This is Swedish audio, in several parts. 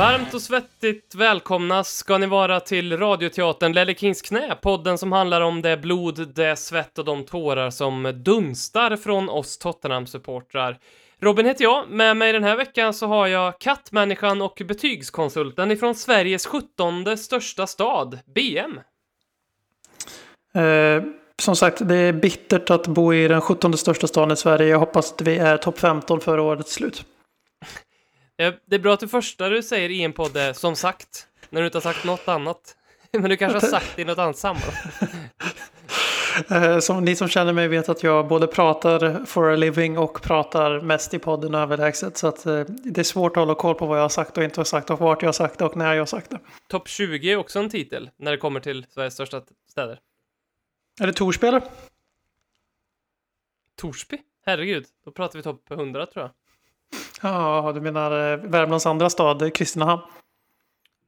Varmt och svettigt välkomna ska ni vara till radioteatern Lelle Kings knä, podden som handlar om det blod, det svett och de tårar som dunstar från oss Tottenham-supportrar. Robin heter jag, med mig den här veckan så har jag kattmänniskan och betygskonsulten ifrån Sveriges 17 största stad, BM. Eh, som sagt, det är bittert att bo i den 17 största staden i Sverige. Jag hoppas att vi är topp 15 före årets slut. Eh, Det är bra att det första du säger i en podd är som sagt, när du inte har sagt något annat. Men du kanske har sagt det i något annat sammanhang. Eh, som ni som känner mig vet att jag både pratar for a living och pratar mest i podden överlägset. Så att eh, det är svårt att hålla koll på vad jag har sagt och inte har sagt och vart jag har sagt det och när jag har sagt det. Topp 20 är också en titel när det kommer till Sveriges största städer. Är det Torspelare? Torsby? Herregud, då pratar vi topp 100 tror jag. Ja, du menar eh, Värmlands andra stad, Kristinehamn.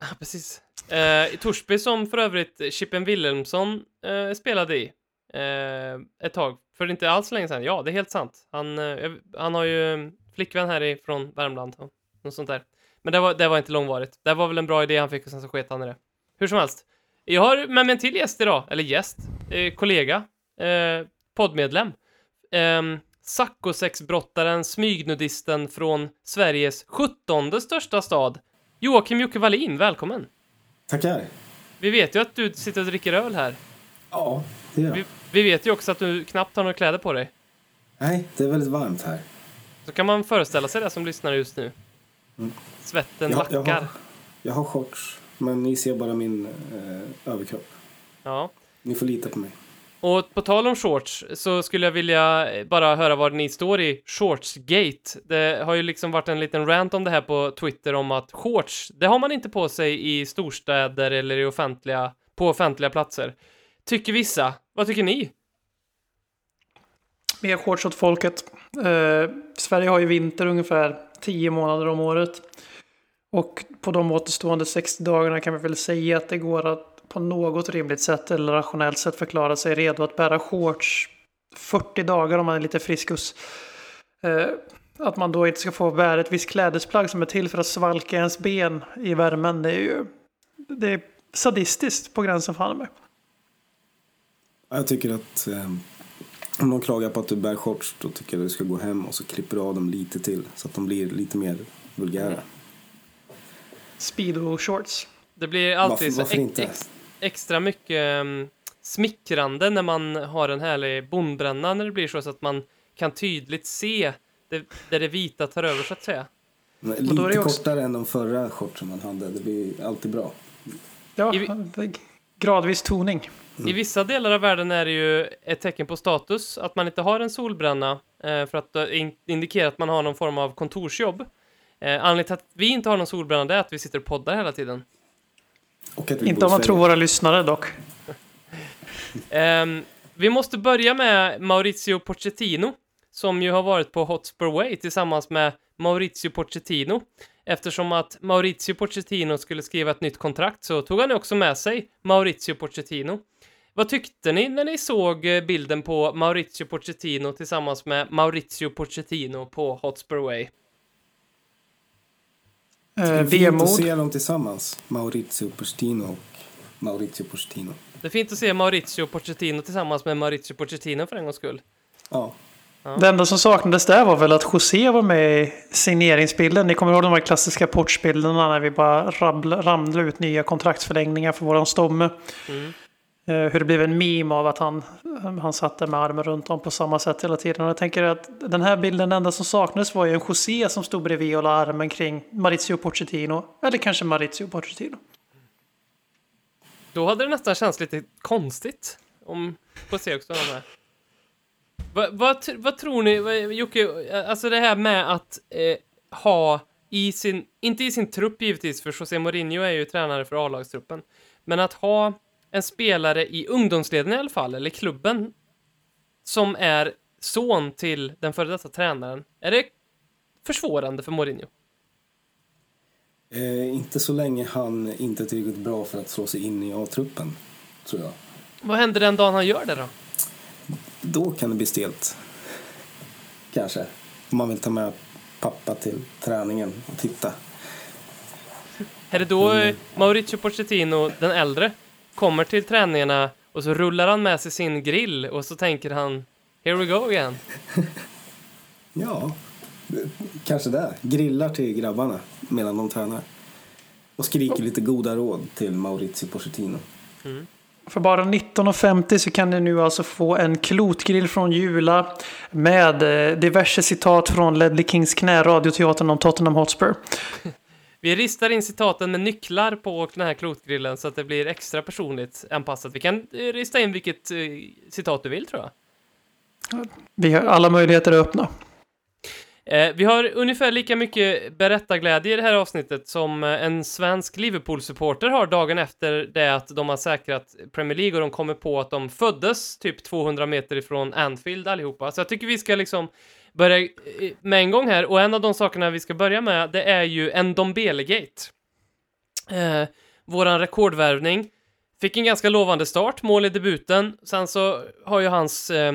Ja, precis. Eh, I Torsby som för övrigt Chippen Wilhelmsson eh, spelade i eh, ett tag, för inte alls länge sedan. Ja, det är helt sant. Han, eh, han har ju mm, flickvän härifrån Värmland och något sånt där. Men det var, det var inte långvarigt. Det var väl en bra idé han fick och sen så sket han i det. Hur som helst. Jag har med mig en till gäst idag, eller gäst, eh, kollega, eh, poddmedlem. Ehm, Sackosexbrottaren, smygnudisten från Sveriges 17 största stad, Joakim Jocke Wallin, välkommen! Tackar. Vi vet ju att du sitter och dricker öl här. Ja, det gör Vi, jag. vi vet ju också att du knappt har några kläder på dig. Nej, det är väldigt varmt här. Så kan man föreställa sig det som lyssnar just nu. Svetten Jag, jag, lackar. har, jag har shorts, men ni ser bara min eh, överkropp. Ja. Ni får lita på mig. Och på tal om shorts så skulle jag vilja eh, bara höra var ni står i shortsgate. Det har ju liksom varit en liten rant om det här på Twitter om att shorts, det har man inte på sig i storstäder eller i offentliga, på offentliga platser. Tycker vissa. Vad tycker ni? Mer shorts åt folket. Eh, Sverige har ju vinter ungefär 10 månader om året. Och på de återstående 60 dagarna kan vi väl säga att det går att på något rimligt sätt eller rationellt sätt förklara sig redo att bära shorts 40 dagar om man är lite friskus. Eh, att man då inte ska få bära ett visst klädesplagg som är till för att svalka ens ben i värmen. Det är ju det är sadistiskt på gränsen för mig. Ja, Jag tycker att eh, om någon klagar på att du bär shorts då tycker jag att du ska gå hem och så klipper du av dem lite till så att de blir lite mer vulgära. Speedo shorts. Det blir alltid Varför- så varför inte? ex- extra mycket um, smickrande när man har en härlig bondbränna när det blir så, så att man kan tydligt se det, där det vita tar över så att säga. Men Och då är Lite det också- kortare än de förra shortsen man hade. Det blir alltid bra. Ja, I- gradvis toning. I vissa delar av världen är det ju ett tecken på status att man inte har en solbränna eh, för att det in- indikerar att man har någon form av kontorsjobb. Eh, anledningen till att vi inte har någon solbränna det är att vi sitter och poddar hela tiden. Och att vi Inte om man tror våra lyssnare dock. Ehm, vi måste börja med Maurizio Pochettino, som ju har varit på Hotspur Way tillsammans med Maurizio Pochettino. Eftersom att Maurizio Pochettino skulle skriva ett nytt kontrakt så tog han ju också med sig Maurizio Pochettino. Vad tyckte ni när ni såg eh, bilden på Maurizio Pochettino tillsammans med Maurizio Pochettino på Hotspur Way? Eh, Det är fint att vemod. se dem tillsammans. Maurizio Pochettino och Maurizio Pochettino. Det är fint att se Maurizio Pochettino tillsammans med Maurizio Pochettino för en gångs skull. Ja, Det enda som saknades där var väl att José var med i signeringsbilden. Ni kommer ihåg de här klassiska porchbilderna när vi bara ramlade ut nya kontraktsförlängningar för våran stomme. Mm. Eh, hur det blev en meme av att han, han satt där med armen runt om på samma sätt hela tiden. Och jag tänker att den här bilden, den enda som saknades var ju en José som stod bredvid och la armen kring Maurizio Pochettino. Eller kanske Maurizio Pochettino. Då hade det nästan känts lite konstigt om José också var med. Vad, vad, vad tror ni, vad, Jocke, alltså det här med att eh, ha i sin, inte i sin trupp givetvis, för José Mourinho är ju tränare för A-lagstruppen, men att ha en spelare i ungdomsleden i alla fall, eller klubben, som är son till den före detta tränaren. Är det försvårande för Mourinho? Eh, inte så länge han inte är tillräckligt bra för att slå sig in i A-truppen, tror jag. Vad händer den dagen han gör det då? Då kan det bli stelt. Kanske. Om man vill ta med pappa till träningen och titta. Är det då mm. Mauricio Pochettino, den äldre, kommer till träningarna och så rullar han med sig sin grill och så tänker han Here we go again. ja, kanske det. Grillar till grabbarna medan de tränar. Och skriker lite goda råd till Maurizio Pochettino. Mm. För bara 19,50 så kan ni nu alltså få en klotgrill från Jula med eh, diverse citat från Ledley Kings knä, radioteatern om Tottenham Hotspur. Vi ristar in citaten med nycklar på den här klotgrillen så att det blir extra personligt anpassat. Vi kan eh, rista in vilket eh, citat du vill tror jag. Vi har alla möjligheter att öppna. Eh, vi har ungefär lika mycket berättarglädje i det här avsnittet som eh, en svensk Liverpool-supporter har dagen efter det att de har säkrat Premier League och de kommer på att de föddes typ 200 meter ifrån Anfield allihopa. Så jag tycker vi ska liksom börja eh, med en gång här och en av de sakerna vi ska börja med det är ju en Dombelegate. Eh, våran rekordvärvning fick en ganska lovande start, mål i debuten. Sen så har ju hans eh,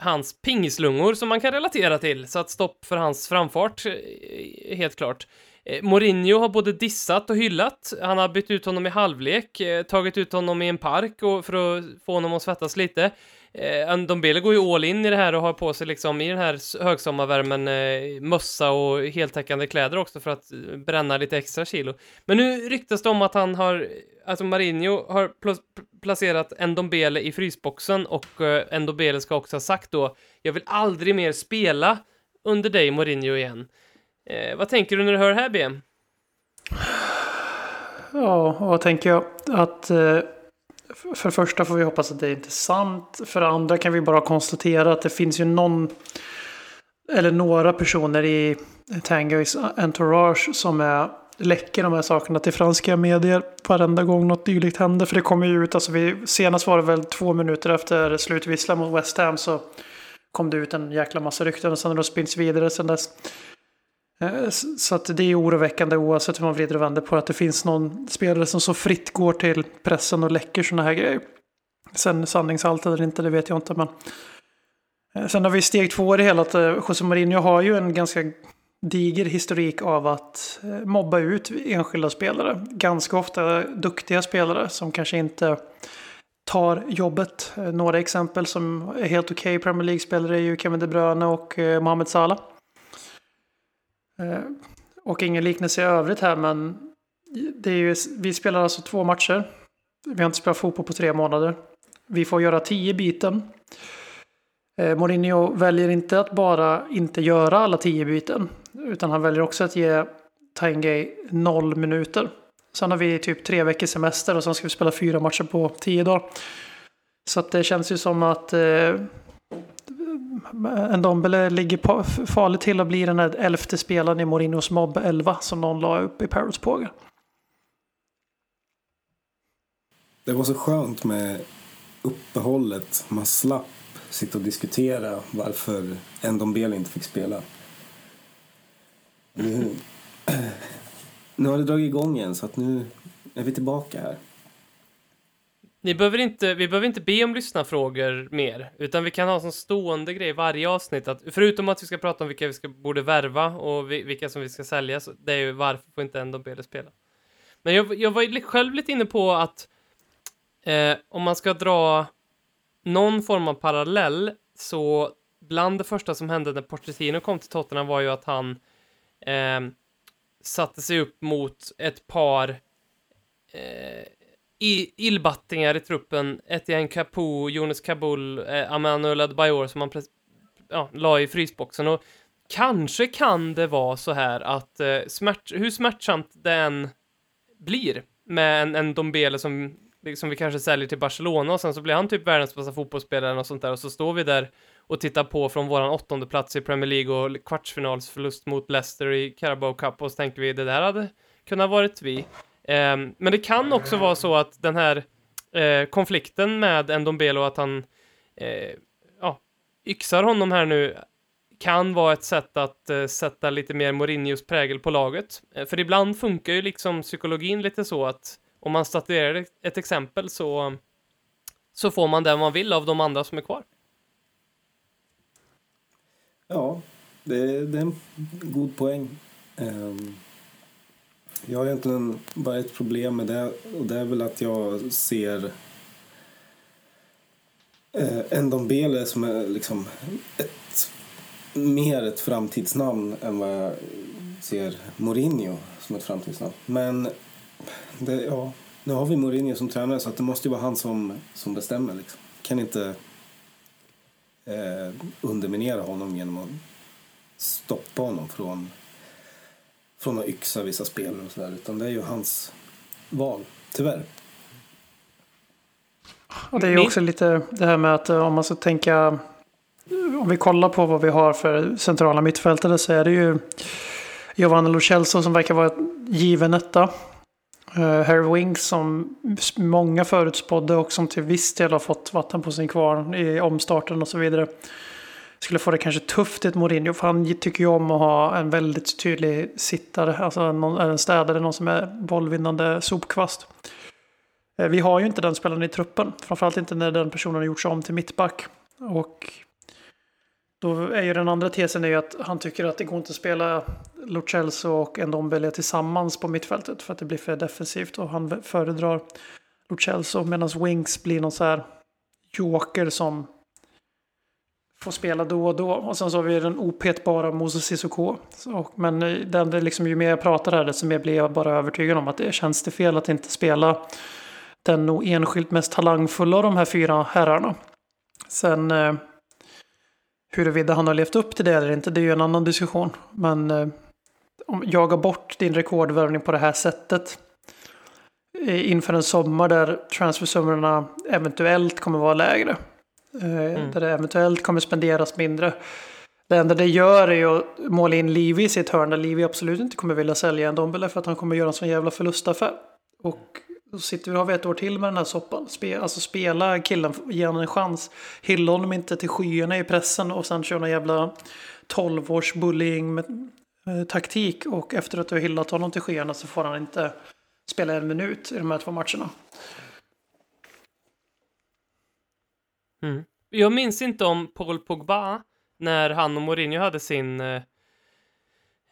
hans pingislungor som man kan relatera till, så att stopp för hans framfart, eh, helt klart. Eh, Mourinho har både dissat och hyllat. Han har bytt ut honom i halvlek, eh, tagit ut honom i en park och för att få honom att svettas lite. Eh, Ndombele går ju all in i det här och har på sig liksom i den här högsommarvärmen eh, mössa och heltäckande kläder också för att eh, bränna lite extra kilo. Men nu ryktas det om att han har, alltså Marinho har pl placerat Ndombele i frysboxen och eh, Ndombele ska också ha sagt då, jag vill aldrig mer spela under dig Mourinho igen. Eh, vad tänker du när du hör det här BM? Ja, vad tänker jag? Att eh för det första får vi hoppas att det inte är sant. För det andra kan vi bara konstatera att det finns ju någon eller några personer i Tangos entourage som är läcker de här sakerna till franska medier varenda gång något dylikt händer. För det kommer ju ut, alltså vi, senast var det väl två minuter efter slutvisslan mot West Ham så kom det ut en jäkla massa rykten och sen har det spinns vidare sen dess. Eh, så att det är oroväckande oavsett hur man vrider och vänder på att det finns någon spelare som så fritt går till pressen och läcker sådana här grejer. Sen sanningshalt eller inte, det vet jag inte. Men... Eh, sen har vi steg två i det hela, att eh, José Mourinho har ju en ganska diger historik av att mobba ut enskilda spelare. Ganska ofta duktiga spelare som kanske inte tar jobbet. Några exempel som är helt okej okay Premier League-spelare är ju Kevin De Bruyne och Mohamed Salah. Eh, och ingen liknelse i övrigt här men det är ju, vi spelar alltså två matcher. Vi har inte spelat fotboll på tre månader. Vi får göra tio byten. Eh, Mourinho väljer inte att bara inte göra alla tio byten. Utan han väljer också att ge Taingay noll minuter. Sen har vi typ tre veckors semester och sen ska vi spela fyra matcher på tio dagar. Så att det känns ju som att eh, Ndombele ligger farligt till att bli den här elfte spelaren i Mourinhos mobb 11 som någon la upp i Parrots pågar. Det var så skönt med uppehållet. Man slapp sitta och diskutera varför Ndombele inte fick spela. Nu, nu har det dragit igång igen så att nu är vi tillbaka här. Ni behöver inte, vi behöver inte be om lyssnarfrågor mer, utan vi kan ha som stående grej varje avsnitt att förutom att vi ska prata om vilka vi ska, borde värva och vilka som vi ska sälja, så det är ju varför får inte ändå Bele spela. Men jag, jag var själv lite inne på att eh, om man ska dra någon form av parallell så bland det första som hände när Pochettino kom till Tottenham var ju att han eh, satte sig upp mot ett par eh, i, illbattingar i truppen. Etienne Capoe, Jonas Kabul, eh, Amanuel Adebayor som man ja, la i frysboxen. Och kanske kan det vara så här att eh, smärt, hur smärtsamt det än blir med en, en Dombele som, som vi kanske säljer till Barcelona och sen så blir han typ världens bästa fotbollsspelare och sånt där och så står vi där och tittar på från våran åttonde plats i Premier League och kvartsfinalsförlust mot Leicester i Carabao Cup och så tänker vi det där hade kunnat varit vi. Eh, men det kan också vara så att den här eh, konflikten med Ndombele och att han eh, ja, yxar honom här nu kan vara ett sätt att eh, sätta lite mer Mourinhos prägel på laget. Eh, för ibland funkar ju liksom psykologin lite så att om man statuerar ett exempel så, så får man det man vill av de andra som är kvar. Ja, det, det är en god poäng. Um, jag har egentligen bara ett problem med det och det är väl att jag ser eh, Ndombele som är liksom ett mer ett framtidsnamn än vad jag ser Mourinho som ett framtidsnamn. Men det, ja, nu har vi Mourinho som tränare så att det måste ju vara han som, som bestämmer. Liksom. Kan inte eh, underminera honom genom att stoppa honom från, från att yxa vissa spelare och sådär. Utan det är ju hans val, tyvärr. Och det är ju också lite det här med att eh, om man ska tänka om vi kollar på vad vi har för centrala mittfältare så är det ju Giovanni Lo Celso som verkar vara given etta. Uh, Harry Winks som många förutspådde och som till viss del har fått vatten på sin kvarn i omstarten och så vidare. Skulle få det kanske tufft i ett Mourinho för han tycker ju om att ha en väldigt tydlig sittare, alltså en, en städare, någon som är bollvinnande sopkvast. Eh, vi har ju inte den spelaren i truppen, framförallt inte när den personen har gjort sig om till mittback. Och då är ju den andra tesen är ju att han tycker att det går inte att spela Lucelso och Ndombele tillsammans på mittfältet för att det blir för defensivt och han föredrar Lucelso medan Winks blir någon så här joker som får spela då och då. Och sen så har vi den opetbara Moses Sissoko. Men eh, den, det liksom, ju mer jag pratar här desto mer blir jag bara övertygad om att det känns det fel att inte spela den nog enskilt mest talangfulla av de här fyra herrarna. Sen eh, Huruvida han har levt upp till det eller inte, det är ju en annan diskussion. Men eh, om jaga bort din rekordvärvning på det här sättet eh, inför en sommar där transfersummorna eventuellt kommer vara lägre. Eh, mm. Där det eventuellt kommer spenderas mindre. Det enda det gör är ju att måla in Livi i sitt hörn där Livi absolut inte kommer vilja sälja en Dombele för att han kommer göra en sån jävla förlustaffär. Och då sitter vi, har vi ett år till med den här soppan. Spe, alltså spela killen, ge honom en chans. Hylla honom inte till skyarna i pressen och sen köra någon jävla 12 års bullying med, eh, taktik. Och efter att du har hyllat honom till skyarna så får han inte spela en minut i de här två matcherna. Mm. Jag minns inte om Paul Pogba, när han och Mourinho hade sin eh,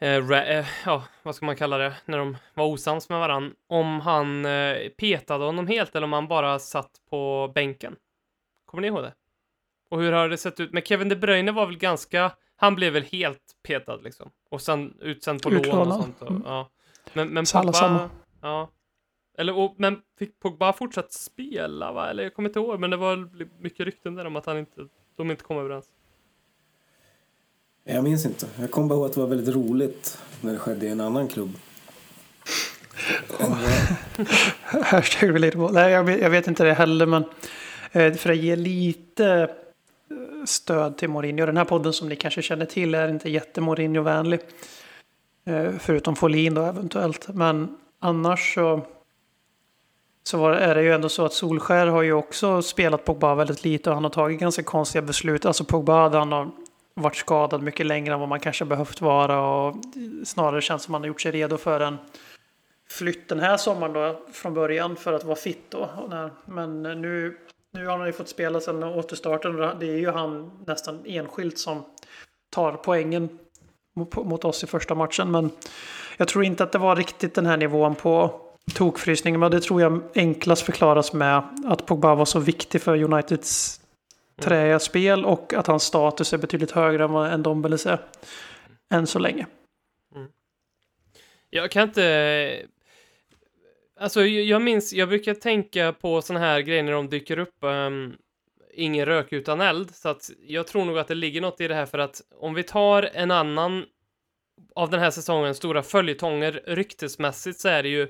eh, eh, ja, vad ska man kalla det, när de var osams med varann, om han eh, petade honom helt eller om han bara satt på bänken. Kommer ni ihåg det? Och hur har det sett ut? Men Kevin De Bruyne var väl ganska, han blev väl helt petad liksom. Och sen utsänd på lån och sånt. Och, mm. ja. Men, men Pogba, ja. Eller, och, men fick Pogba fortsatt spela va? Eller jag kommer inte ihåg, men det var mycket rykten där om att han inte, de inte kom överens. Jag minns inte. Jag kommer bara ihåg att det var väldigt roligt när det skedde i en annan klubb. Hashtag relatable. Nej, jag, jag vet inte det heller, men eh, för att ge lite eh, stöd till Mourinho. Den här podden som ni kanske känner till är inte jätte Mourinho-vänlig. Eh, förutom Folin då eventuellt. Men annars så, så var, är det ju ändå så att Solskär har ju också spelat Pogba väldigt lite och han har tagit ganska konstiga beslut. Alltså Pogba, han har varit skadad mycket längre än vad man kanske behövt vara och snarare känns som man har gjort sig redo för en flytt den här sommaren då från början för att vara fit då. Men nu, nu har han ju fått spela sedan återstarten och det är ju han nästan enskilt som tar poängen mot oss i första matchen. Men jag tror inte att det var riktigt den här nivån på tokfrysningen. Men det tror jag enklast förklaras med att Pogba var så viktig för Uniteds träiga spel och att hans status är betydligt högre än vad en Dombeles är. Än så länge. Mm. Jag kan inte... Alltså, jag minns, jag brukar tänka på såna här grejer när de dyker upp. Um, ingen rök utan eld, så att jag tror nog att det ligger något i det här för att om vi tar en annan av den här säsongens stora följetonger ryktesmässigt så är det ju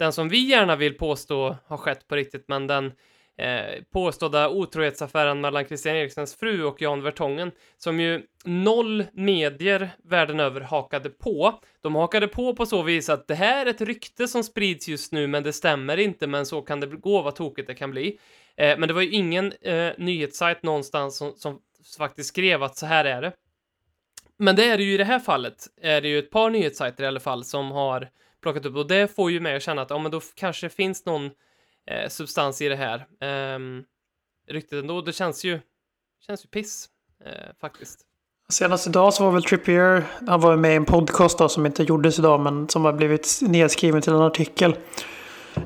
den som vi gärna vill påstå har skett på riktigt, men den eh, påstådda otrohetsaffären mellan Christian Eriksens fru och Jan Vertongen, som ju noll medier världen över hakade på. De hakade på på så vis att det här är ett rykte som sprids just nu, men det stämmer inte, men så kan det gå, vad tokigt det kan bli. Eh, men det var ju ingen eh, nyhetssajt någonstans som, som faktiskt skrev att så här är det. Men det är det ju i det här fallet, är det ju ett par nyhetssajter i alla fall som har plockat upp och det får ju mig att känna att ja, men då kanske det finns någon eh, substans i det här eh, ryktet ändå. Det känns ju, känns ju piss eh, faktiskt. Senast idag så var väl Trippier, han var ju med i en podcast då, som inte gjordes idag men som har blivit nedskriven till en artikel.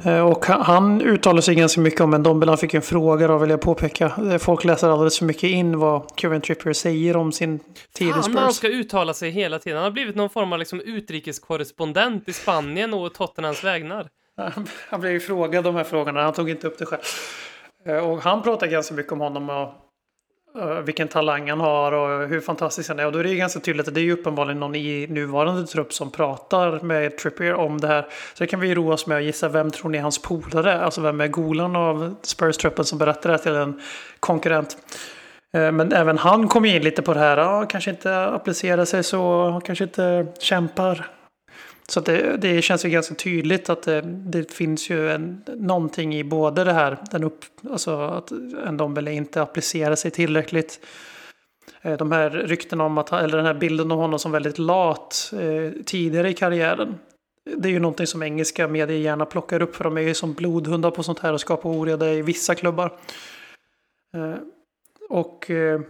Eh, Och han- uttalar sig ganska mycket om en Dombele. Han fick en fråga då vill jag påpeka. Eh, Folk läser alldeles för mycket in vad Kevin Trippier säger om sin tid i Fan, han Spurs. ska uttala sig hela tiden. Han har blivit någon form av liksom utrikeskorrespondent i Spanien och Tottenhams vägnar. Han blev ju frågad de här frågorna. Han tog inte upp det själv. Eh, Och han pratar ganska mycket om honom och Eh, vilken talang han har och hur fantastisk han är. Och då är det ju ganska tydligt att det är ju uppenbarligen någon i nuvarande trupp som pratar med Trippier om det här. Så det kan vi ju roa oss med att gissa vem tror ni är hans polare? Alltså vem är Golan av Spurs-truppen som berättar det här till en konkurrent? Eh, men även han kom ju in lite på det här. Ja, kanske inte applicerar sig så, kanske inte kämpar. Så det, det känns ju ganska tydligt att det, det finns ju en, någonting i både det här, den upp, alltså att en Dombele inte applicerar sig tillräckligt. Eh, de här ryktena om att, eller den här bilden av honom som väldigt lat eh, tidigare i karriären. Det är ju någonting som engelska medier gärna plockar upp för de är ju som blodhundar på sånt här och skapar oreda i vissa klubbar. Eh, Och eh,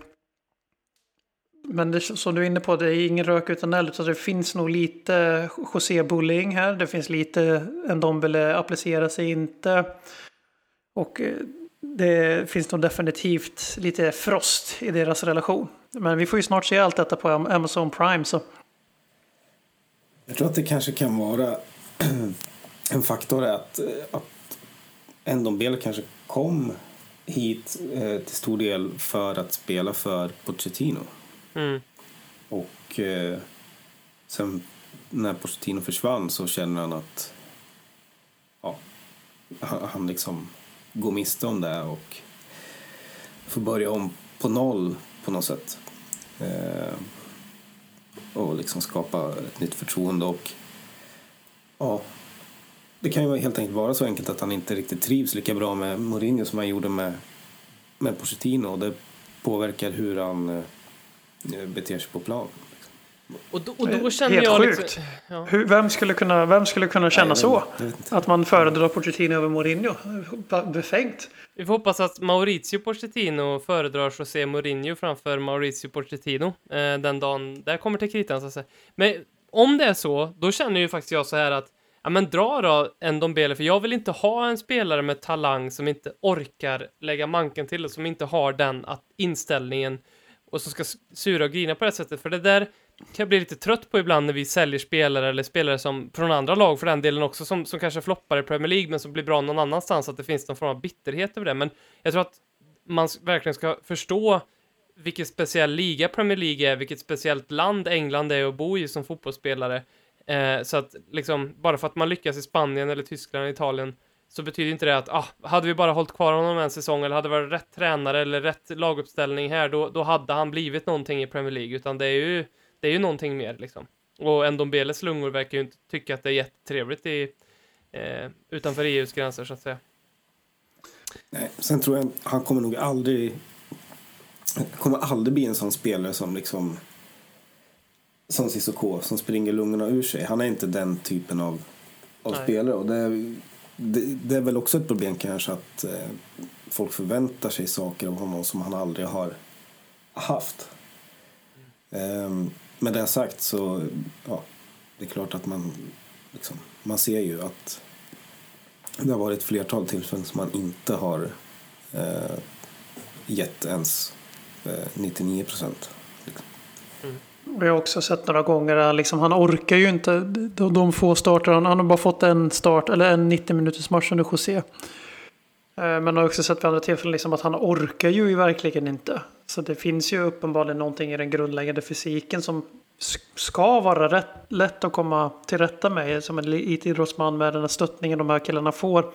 men det, som du är inne på, det är ingen rök utan eld. Så det finns nog lite José Bulling här. Det finns lite en Dombele applicerar sig inte. Och eh, det finns nog definitivt lite frost i deras relation. Men vi får ju snart se allt detta på Amazon Prime. Så Jag tror att det kanske kan vara en faktor att, eh, att Ndombele kanske kom hit eh, till stor del för att spela för Pochettino. Mm. Och eh, sen när Pochettino försvann så känner han att ja, han, han liksom går miste om det och får börja om på noll på något sätt. Eh, och liksom skapa ett nytt förtroende och ja, det kan ju helt enkelt vara så enkelt att han inte riktigt trivs lika bra med Mourinho som han gjorde med, med Pochettino och det påverkar hur han eh, beter sig på plan. Och då, och då Eh, känner helt jag sjukt. liksom... Ja. hur, vem, skulle kunna, vem skulle kunna känna Nej, så? Att man föredrar Pochettino över Mourinho? Befängt. Vi får hoppas att Maurizio Pochettino föredrar José Mourinho framför Maurizio Pochettino eh, den dagen det kommer till kritan så att säga. Men om det är så, då känner ju faktiskt jag så här att ja men dra då en Dombele, för jag vill inte ha en spelare med talang som inte orkar lägga manken till och som inte har den att inställningen och som ska sura och grina på det sättet, för det där kan jag bli lite trött på ibland när vi säljer spelare eller spelare som från andra lag för den delen också som, som kanske floppar i Premier League men som blir bra någon annanstans, att det finns någon form av bitterhet över det. Men jag tror att man verkligen ska förstå vilken speciell liga Premier League är, vilket speciellt land England är att bo i som fotbollsspelare. Eh, så att liksom, bara för att man lyckas i Spanien eller Tyskland eller Italien så betyder inte det att, ah, hade vi bara hållit kvar honom en säsong eller hade det varit rätt tränare eller rätt laguppställning här, då, då hade han blivit någonting i Premier League, utan det är ju, det är ju någonting mer liksom. Och Ndombeles lungor verkar ju inte tycka att det är jättetrevligt i, eh, utanför EUs gränser så att säga. Nej, sen tror jag han kommer nog aldrig kommer aldrig bli en sån spelare som liksom som Cissoko som springer lungorna ur sig. Han är inte den typen av, av Nej. spelare och det, det, det är väl också ett problem kanske att eh, folk förväntar sig saker av honom som han aldrig har haft. Eh, med det sagt så ja, det är klart att man liksom, man ser ju att det har varit ett flertal tillfällen som man inte har eh, gett ens eh, 99 procent. Vi jag har också sett några gånger att liksom, han orkar ju inte de, de få starter. Han, han har bara fått en start eller en 90 minuters match under José. Men Men har också sett vid andra tillfällen liksom att han orkar ju verkligen inte. Så det finns ju uppenbarligen någonting i den grundläggande fysiken som ska vara rätt, lätt att komma till rätta med som en elitidrottsman med den här stöttningen de här killarna får.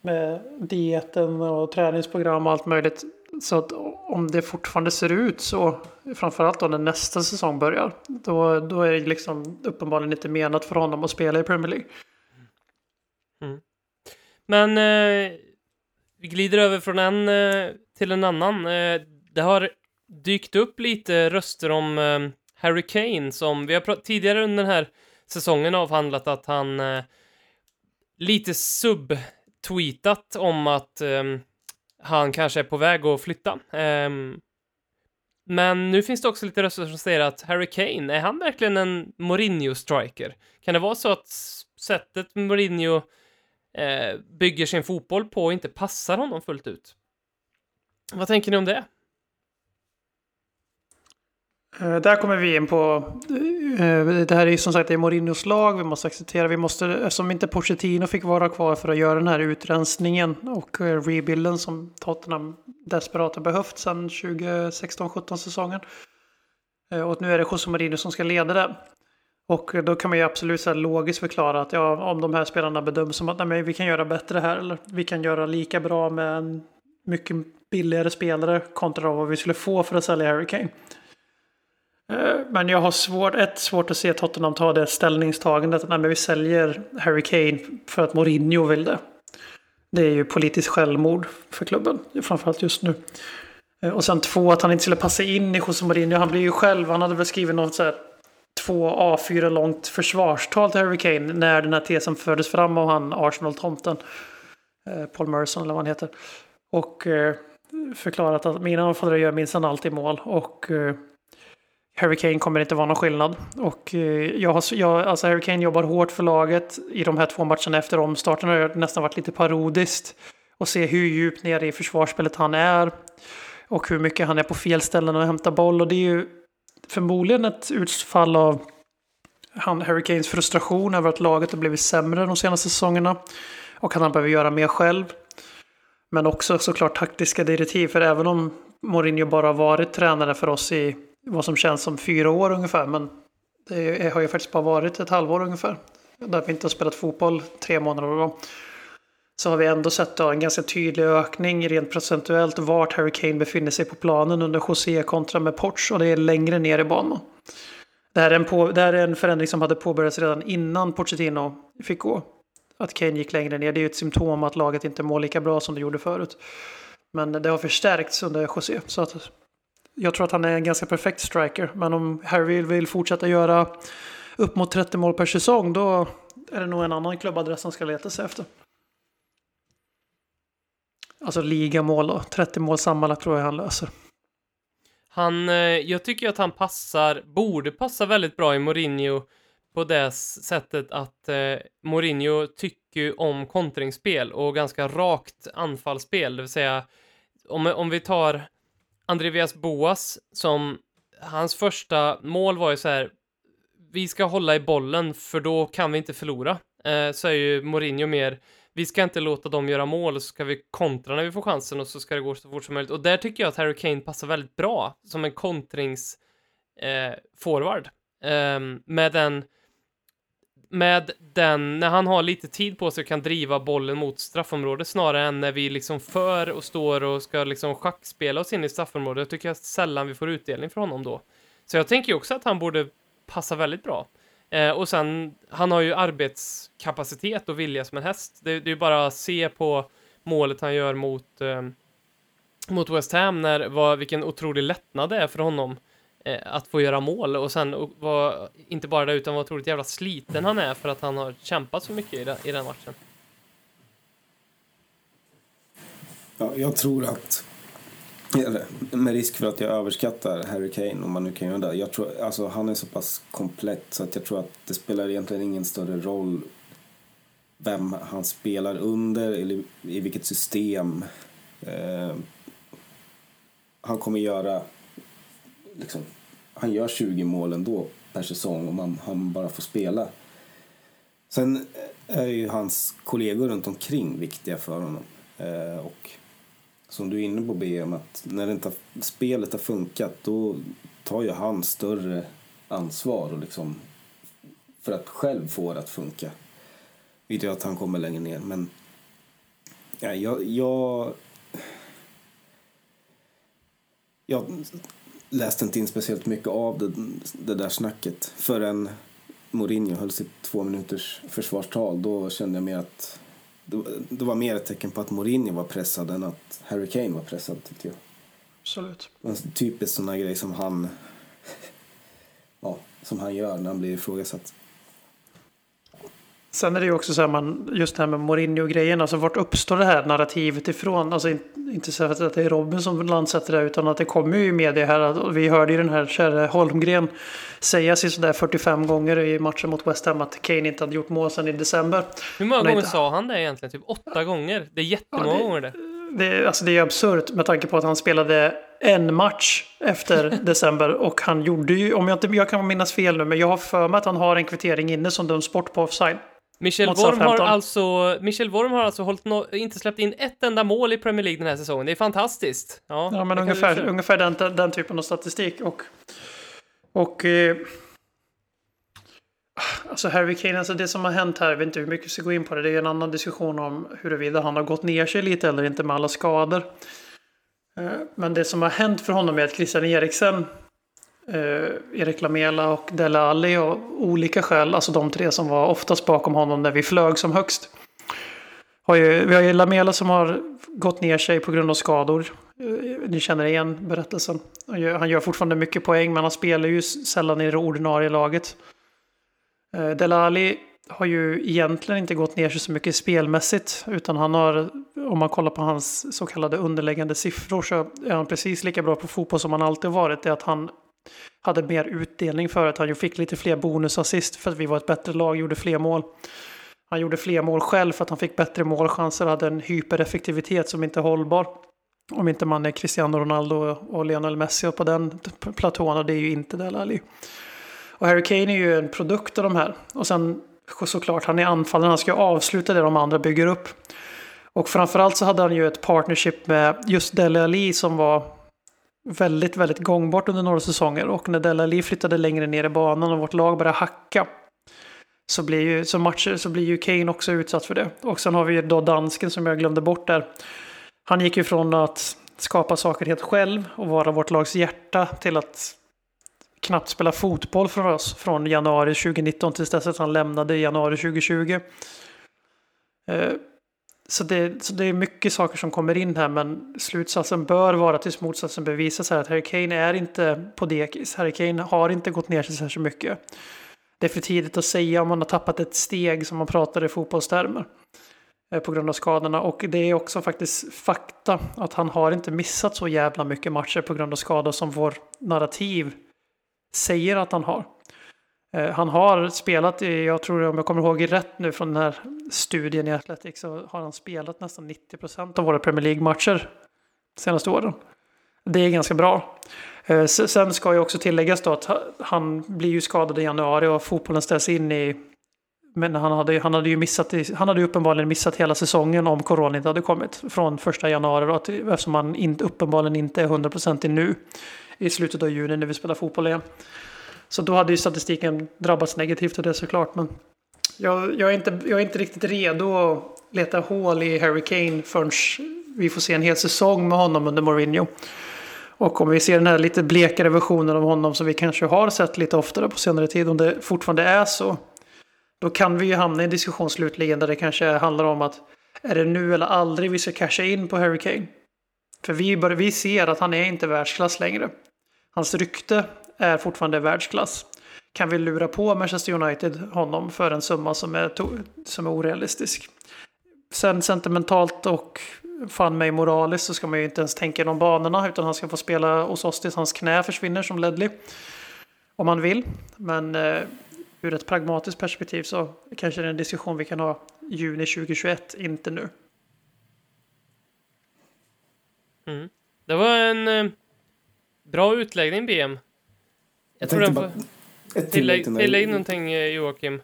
Med dieten och träningsprogram och allt möjligt. Så att om det fortfarande ser ut så, framförallt då när nästa säsong börjar, då, då är det liksom uppenbarligen inte menat för honom att spela i Premier League. Mm. Men eh, vi glider över från en eh, till en annan. Eh, det har dykt upp lite röster om eh, Harry Kane som vi har tidigare under den här säsongen avhandlat att han eh, lite sub-tweetat om att eh, han kanske är på väg att flytta. Um, men nu finns det också lite röster som säger att Harry Kane, är han verkligen en Mourinho-striker? Kan det vara så att sättet Mourinho eh, bygger sin fotboll på inte passar honom fullt ut. Vad tänker ni om det? Eh, där kommer vi in på, eh, det här är ju som sagt det är Mourinhos lag, vi måste acceptera, vi måste, eftersom inte Pochettino fick vara kvar för att göra den här utrensningen och eh, rebuilden som Tottenham desperat har behövt sedan 2016-17 säsongen. Och nu är det José Mourinho som ska leda det. Och då kan man ju absolut så logiskt förklara att ja, om de här spelarna bedöms som att nej, men vi kan göra bättre här eller vi kan göra lika bra med en mycket billigare spelare kontra vad vi skulle få för att sälja Harry Kane. Eh, men jag har svårt, ett, svårt att se Tottenham ta det ställningstagandet. Nej, men vi säljer Harry Kane för att Mourinho vill det. Det är ju politiskt självmord för klubben, framförallt just nu. Eh, och sen två, att han inte skulle passa in i José Mourinho. Han blir ju själv, han hade väl skrivit något så här två A4 långt försvarstal till Harry Kane när den här tesen fördes fram av han Arsenal-tomten. Eh, Paul Merson eller vad han heter. Och förklarat att mina anfallare gör minsann alltid mål. Och Harry Kane kommer inte vara någon skillnad. Och eh, jag har, jag, alltså Harry Kane jobbar hårt för laget. I de här två matcherna efter omstarten har det nästan varit lite parodiskt. Och se hur djupt nere i försvarsspelet han är. Och hur mycket han är på fel ställen och hämtar boll. Och det är ju förmodligen ett utfall av han, Harry Kanes frustration över att laget har blivit sämre de senaste säsongerna. Och att han behöver göra mer själv. Men också såklart taktiska direktiv. För även om Mourinho bara har varit tränare för oss i vad som känns som fyra år ungefär. Men det har ju faktiskt bara varit ett halvår ungefär. Där vi inte har spelat fotboll tre månader då. Så har vi ändå sett då en ganska tydlig ökning rent procentuellt vart Harry Kane befinner sig på planen under José kontra med Porch. Och det är längre ner i banan. Det här, är en på, det här är en förändring som hade påbörjats redan innan Pochettino fick gå. Att Kane gick längre ner. Det är ju ett symptom att laget inte mår lika bra som det gjorde förut. Men det har förstärkts under José. Så att jag tror att han är en ganska perfekt striker. Men om Harry vill fortsätta göra upp mot 30 mål per säsong då är det nog en annan klubbadress han ska leta sig efter. Alltså ligamål då. 30 mål sammanlagt tror jag han löser. Han, eh, jag tycker att han passar, borde passa väldigt bra i Mourinho på det sättet att eh, Mourinho tycker ju om kontringsspel och ganska rakt anfallsspel, det vill säga om, om vi tar Andreas Boas som hans första mål var ju så här vi ska hålla i bollen för då kan vi inte förlora. Eh, så är ju Mourinho mer vi ska inte låta dem göra mål och så ska vi kontra när vi får chansen och så ska det gå så fort som möjligt. Och där tycker jag att Harry Kane passar väldigt bra som en kontrings eh, forward. Ehm, med den med den, när han har lite tid på sig och kan driva bollen mot straffområdet snarare än när vi liksom för och står och ska liksom schackspela oss in i straffområdet. Jag tycker att sällan vi får utdelning från honom då. Så jag tänker ju också att han borde passa väldigt bra. Eh, och sen, han har ju arbetskapacitet och vilja som en häst. Det, det är ju bara att se på målet han gör mot, eh, mot West Ham, när, vad, vilken otrolig lättnad det är för honom Eh, att få göra mål. Och sen och, var, inte bara det, utan vad otroligt jävla sliten han är för att han har kämpat så mycket i, den- i den matchen. Ja, jag tror att, med risk för att jag överskattar Harry Kane, om man nu kan göra det. Jag tror, alltså, han är så pass komplett så att jag tror att det spelar egentligen ingen större roll vem han spelar under eller i vilket system. Eh, han kommer göra, liksom, han gör 20 mål ändå per säsong om han, han bara får spela. Sen är ju hans kollegor runt omkring viktiga för honom. Eh, och som du är inne på BM, att när inte har, spelet har funkat då tar ju han större ansvar och liksom för att själv få det att funka. Vilket gör att han kommer längre ner, men ja, jag, jag, jag läste inte in speciellt mycket av det, det där snacket förrän Mourinho höll sitt två minuters försvarstal. Då kände jag mer att det var mer ett tecken på att Mourinho var pressad än att Harry Kane var pressad tyckte jag. Absolut. En typisk sån här grej som han, ja, som han gör när han blir ifrågasatt. Sen är det ju också så här, man, just det här med Mourinho-grejen, alltså vart uppstår det här narrativet ifrån? Alltså inte så att det är Robin som landsätter det, utan att det kommer ju i media här. Vi hörde ju den här kära Holmgren säga sig sådär 45 gånger i matchen mot West Ham att Kane inte hade gjort mål sedan i december. Hur många gånger inte... sa han det egentligen? Typ åtta gånger? Det är jättemånga ja, det, gånger det. Det, alltså det är absurt med tanke på att han spelade en match efter december och han gjorde ju, om jag inte jag kan minnas fel nu, men jag har för mig att han har en kvittering inne som döms bort på offside. Michel Worm, har alltså, Michel Worm har alltså no inte släppt in ett enda mål i Premier League den här säsongen. Det är fantastiskt. Ja, ja men ungefär, ungefär den, den typen av statistik. Och, och eh, alltså Harry Kane, alltså det som har hänt här, jag vet inte hur mycket vi ska gå in på det. Det är en annan diskussion om huruvida han har gått ner sig lite eller inte med alla skador. Eh, men det som har hänt för honom är att Christian Eriksen eh, Erik Lamela och Dele Alli av olika skäl, alltså de tre som var oftast bakom honom när vi flög som högst. Har ju, vi har ju Lamela som har gått ner sig på grund av skador. Eh, ni känner igen berättelsen. Han gör, han gör fortfarande mycket poäng men han spelar ju sällan i det ordinarie laget. Eh, Dele Alli har ju egentligen inte gått ner sig så mycket spelmässigt. Utan han har, om man kollar på hans så kallade underläggande siffror så är han precis lika bra på fotboll som han alltid varit. Det är att han hade mer utdelning för att han fick lite fler bonusassist för att vi var ett bättre lag, gjorde fler mål. Han gjorde fler mål själv för att han fick bättre målchanser, hade en hypereffektivitet som inte är hållbar. Om inte man är Cristiano Ronaldo och Lionel Messi på den platån, och det är ju inte det Alli. Och Harry Kane är ju en produkt av de här. Och sen såklart, han är anfallaren, han ska avsluta det de andra bygger upp. Och framförallt så hade han ju ett partnership med just Dele Alli som var väldigt, väldigt gångbart under några säsonger. Och när Della Lee flyttade längre ner i banan och vårt lag började hacka så blir ju, som matcher, så blir ju Kane också utsatt för det. Och sen har vi ju då dansken som jag glömde bort där. Han gick ju från att skapa saker helt själv och vara vårt lags hjärta till att knappt spela fotboll för oss från januari 2019 tills dess att han lämnade i januari 2020. Så det, så det är mycket saker som kommer in här men slutsatsen bör vara tills motsatsen bevisas här att Harry Kane är inte på dekis. Harry Kane har inte gått ner sig särskilt mycket. Det är för tidigt att säga om han har tappat ett steg som man pratar i fotbollstermer. Eh, på grund av skadorna och det är också faktiskt fakta att han har inte missat så jävla mycket matcher på grund av skador som vår narrativ säger att han har. Eh, han har spelat, i, jag tror om jag kommer ihåg rätt nu från den här studien i Athletics, så har han spelat nästan 90% av våra Premier League-matcher senaste åren. Det är ganska bra. Eh, sen ska jag också tilläggas då att han blir ju skadad i januari och fotbollen ställs in i... Men han hade, han hade ju missat, han hade uppenbarligen missat hela säsongen om corona inte hade kommit. Från första januari då, eftersom han inte, uppenbarligen inte är 100% nu. I slutet av juni när vi spelar fotboll igen. Så då hade ju statistiken drabbats negativt av det såklart. Men jag, jag, är inte, jag är inte riktigt redo att leta hål i Harry Kane förrän vi får se en hel säsong med honom under Mourinho. Och om vi ser den här lite blekare versionen av honom som vi kanske har sett lite oftare på senare tid, om det fortfarande är så, då kan vi ju hamna i en diskussion slutligen där det kanske handlar om att är det nu eller aldrig vi ska casha in på Harry Kane? För vi, bör, vi ser att han är inte världsklass längre. Hans rykte är fortfarande världsklass. Kan vi lura på Manchester United honom för en summa som är, som är orealistisk? Sen sentimentalt och fan mig moraliskt så ska man ju inte ens tänka i de banorna utan han ska få spela hos oss tills hans knä försvinner som Ledley. Om han vill. Men eh, ur ett pragmatiskt perspektiv så kanske det är en diskussion vi kan ha juni 2021, inte nu. Mm. Det var en eh, bra utläggning BM. Jag tror får... bara- ett tillägg någonting eh, Joakim.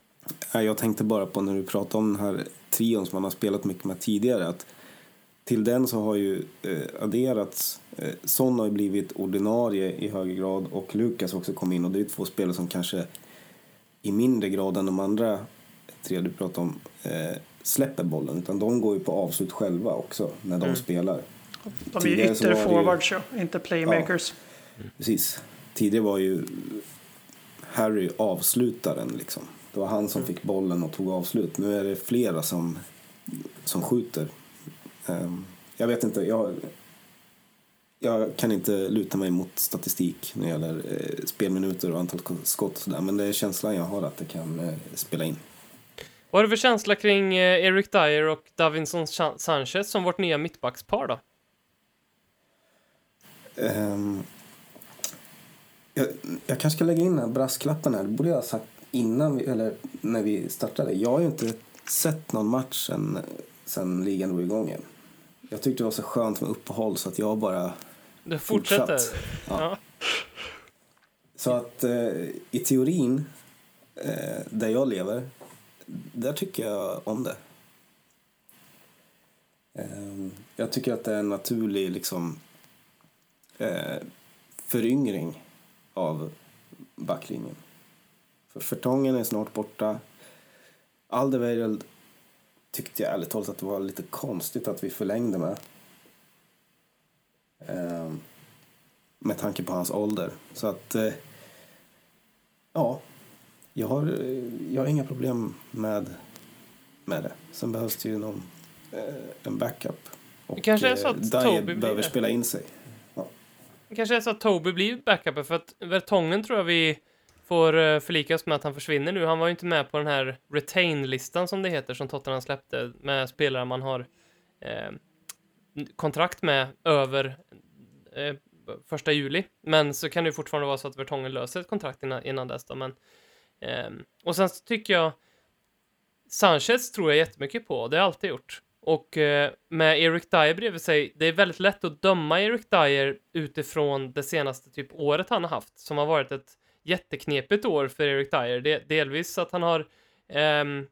Jag tänkte bara på när du pratade om den här trion som man har spelat mycket med tidigare. Att till den så har ju eh, adderats, eh, Son har ju blivit ordinarie i högre grad och Lukas också kom in och det är två spelare som kanske i mindre grad än de andra tre du pratade om eh, släpper bollen utan de går ju på avslut själva också när de Mm. spelar. De är ju ju- ytterforwards, ja. inte playmakers. Precis. Tidigare var ju Harry avslutaren liksom. Det var han som fick bollen och tog avslut. Nu är det flera som, som skjuter. Ehm, jag vet inte, jag, jag kan inte luta mig mot statistik när det gäller eh, spelminuter och antal skott och sådär. Men det är känslan jag har att det kan eh, spela in. Vad har du för känsla kring eh, Eric Dyer och Davinson Sanchez som vårt nya mittbackspar då? Ehm, jag, jag kanske ska lägga in den här brasklappen här. Det borde jag ha sagt innan vi, eller när vi startade. Jag har ju inte sett någon match sen, sen ligan drog igång igen. Jag tyckte det var så skönt med uppehåll så att jag bara... Du fortsätter? Fortsatt. Ja. Ja. Så att eh, i teorin, eh, där jag lever, där tycker jag om det. Ehm, jag tycker att det är en naturlig liksom, eh, föryngring av backlinjen. För Fertongen är snart borta. Alderweireld tyckte jag ärligt talat att det var lite konstigt att vi förlängde med. Ehm, med tanke på hans ålder. Så att, eh, ja, jag har, eh, jag har inga problem med, med det. Sen behövs det ju någon, eh, en backup. Och Det kanske är så att eh, Toby behöver det. spela in sig. Det kanske är så att Toby blir backupen för att Vertongen tror jag vi får eh, förlika oss med att han försvinner nu. Han var ju inte med på den här retain-listan som det heter som Tottenham släppte med spelare man har eh, kontrakt med över eh, första juli. Men så kan det ju fortfarande vara så att Vertongen löser ett kontrakt innan, innan dess då, men eh, och sen så tycker jag Sanchez tror jag jättemycket på, det har jag alltid gjort. Och eh, med Eric Dyer bredvid sig, det är väldigt lätt att döma Eric Dyer utifrån det senaste typ året han har haft, som har varit ett jätteknepigt år för Eric Dyer. Det, delvis att han har ehm,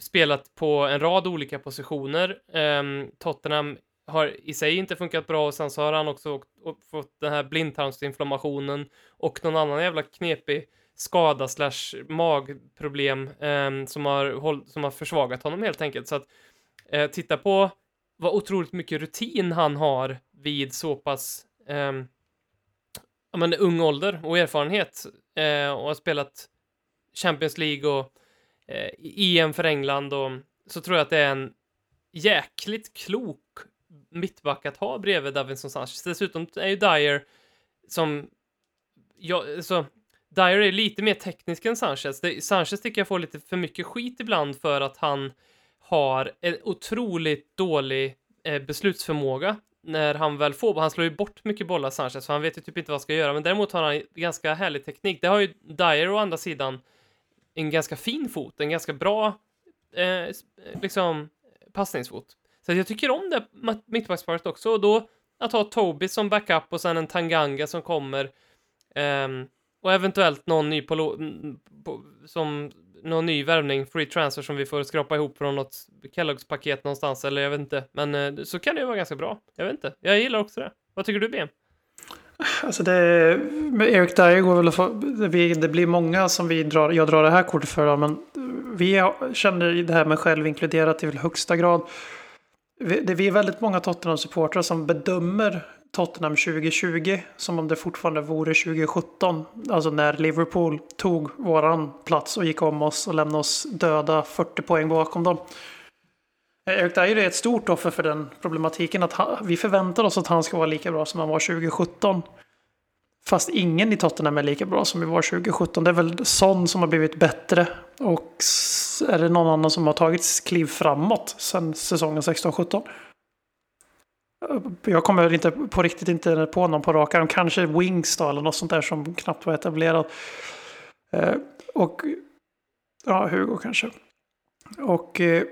spelat på en rad olika positioner. Ehm, Tottenham har i sig inte funkat bra och sen så har han också åkt, och fått den här blindtarmsinflammationen och någon annan jävla knepig skada slash magproblem ehm, som, har håll, som har försvagat honom helt enkelt. Så att eh, titta på vad otroligt mycket rutin han har vid så pass eh, ja, men, ung ålder och erfarenhet eh, och har spelat Champions League och eh, EM för England och så tror jag att det är en jäkligt klok mittback att ha bredvid Davinson Sanchez. Dessutom är ju Dyer som, ja, så Dyer är lite mer teknisk än Sanchez. Det, Sanchez tycker jag får lite för mycket skit ibland för att han har en otroligt dålig eh, beslutsförmåga när han väl får, han slår ju bort mycket bollar Sanchez, så han vet ju typ inte vad han ska göra, men däremot har han ganska härlig teknik. Det har ju Dyer å andra sidan en ganska fin fot, en ganska bra eh, liksom passningsfot. Så jag tycker om det mittbacksparet också, och då att ha Toby som backup och sen en Tanganga som kommer eh, och eventuellt någon ny på, på som någon ny värvning, free transfer som vi får skrapa ihop från något Kelloggs paket någonstans eller jag vet inte. Men eh, så kan det ju vara ganska bra. Jag vet inte. Jag gillar också det. Vad tycker du BM? Alltså det, med Eric Dyer går väl att få, det, blir- det blir många som vi drar, jag drar det här kortet för. då, Men vi känner det här med själv inkluderat i högsta grad. Vi, det, vi är väldigt många Tottenham-supportrar som bedömer Tottenham 2020 som om det fortfarande vore 2017. Alltså när Liverpool tog våran plats och gick om oss och lämnade oss döda 40 poäng bakom dem. Eh, Eric Dyer är ett stort offer för den problematiken att han, vi förväntar oss att han ska vara lika bra som han var 2017. Fast ingen i Tottenham är lika bra som vi var 2017. Det är väl Son som har blivit bättre. Och är det någon annan som har tagit kliv framåt sen säsongen 16-17? Jag kommer inte på riktigt inte på någon på rak arm. Kanske Wings då, eller något sånt där som knappt var etablerat. Eh, och ja, Hugo kanske. Och eh,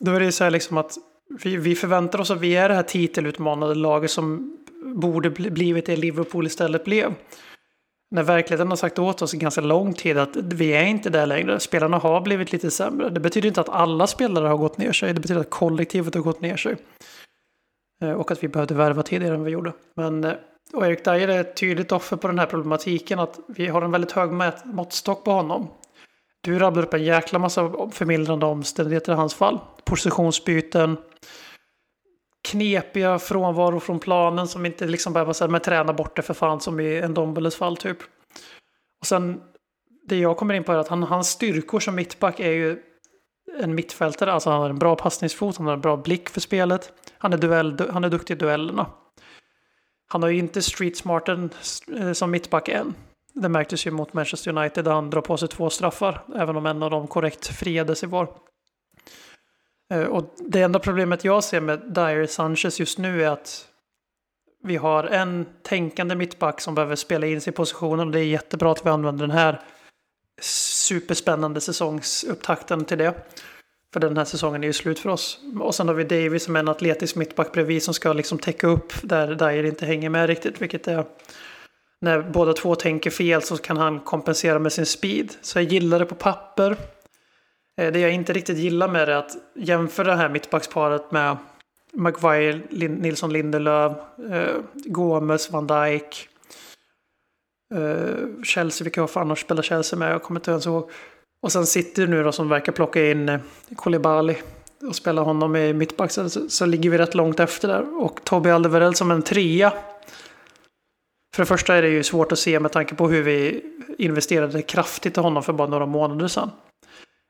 då är det så här liksom att vi, vi förväntar oss att vi är det här titelutmanade laget som borde blivit det Liverpool istället blev. när verkligheten har sagt åt oss i ganska lång tid att vi är inte där längre. Spelarna har blivit lite sämre. Det betyder inte att alla spelare har gått ner sig. Det betyder att kollektivet har gått ner sig. Eh, och att vi behövde värva tidigare än vi gjorde. Men eh, och Erik Dyer är ett tydligt offer på den här problematiken. Att vi har en väldigt hög måttstock på honom. Du rabblar upp en jäkla massa förmildrande omständigheter i hans fall. Positionsbyten. Knepiga frånvaro från planen som inte liksom bara säga Men träna bort det för fan som i en Dombeles fall typ. Och sen det jag kommer in på är att han, hans styrkor som mittback är ju en mittfältare. Alltså han har en bra passningsfot, han har en bra blick för spelet. Han är, duell, han är duktig i duellerna. Han har ju inte street smarten eh, som mittback än. Det märktes ju mot Manchester United där han drar på sig två straffar. Även om en av dem korrekt friades i var. Eh, och det enda problemet jag ser med Dyer Sanchez just nu är att vi har en tänkande mittback som behöver spela in sig i positionen. Och det är jättebra att vi använder den här superspännande säsongsupptakten till det. För den här säsongen är ju slut för oss. Och sen har vi Davis som är en atletisk mittback bredvid som ska liksom täcka upp där Dyer inte hänger med riktigt. Vilket är när båda två tänker fel så kan han kompensera med sin speed. Så jag gillar det på papper. Eh, det jag inte riktigt gillar med det är att jämföra det här mittbacksparet med Maguire, Nilsson Lindelöf, eh, Gomes, Van Dijk. Eh, Chelsea, vilka fan har spelat Chelsea med? Jag kommer inte ens ihåg. Och sen sitter nu då som verkar plocka in eh, Koulibaly och spela honom i mittback så, så ligger vi rätt långt efter där. Och Tobbe Alderweireld som en trea. För det första är det ju svårt att se med tanke på hur vi investerade kraftigt i honom för bara några månader sedan.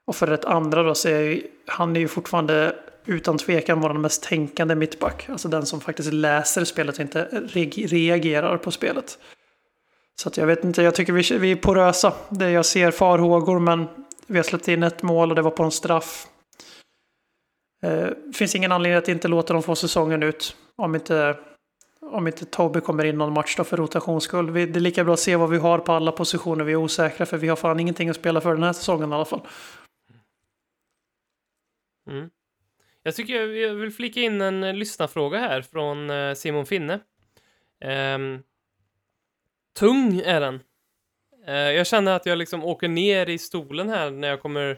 Och för det andra då så är han är ju fortfarande utan tvekan vår mest tänkande mittback. Alltså den som faktiskt läser spelet och inte reagerar på spelet. Så att jag vet inte, jag tycker vi, vi är porösa. Det jag ser farhågor men vi har släppt in ett mål och det var på en straff. Det eh, finns ingen anledning att inte låta dem få säsongen ut. Om inte, om inte Toby kommer in någon match då för rotationsskull. Vi, det är lika bra att se vad vi har på alla positioner vi är osäkra för vi har fan ingenting att spela för den här säsongen i alla fall. Mm. Jag tycker jag vill flika in en eh, lyssnarfråga här från eh, Simon Finne. Um, tung är den. Eh, jag känner att jag liksom åker ner i stolen här när jag kommer eh,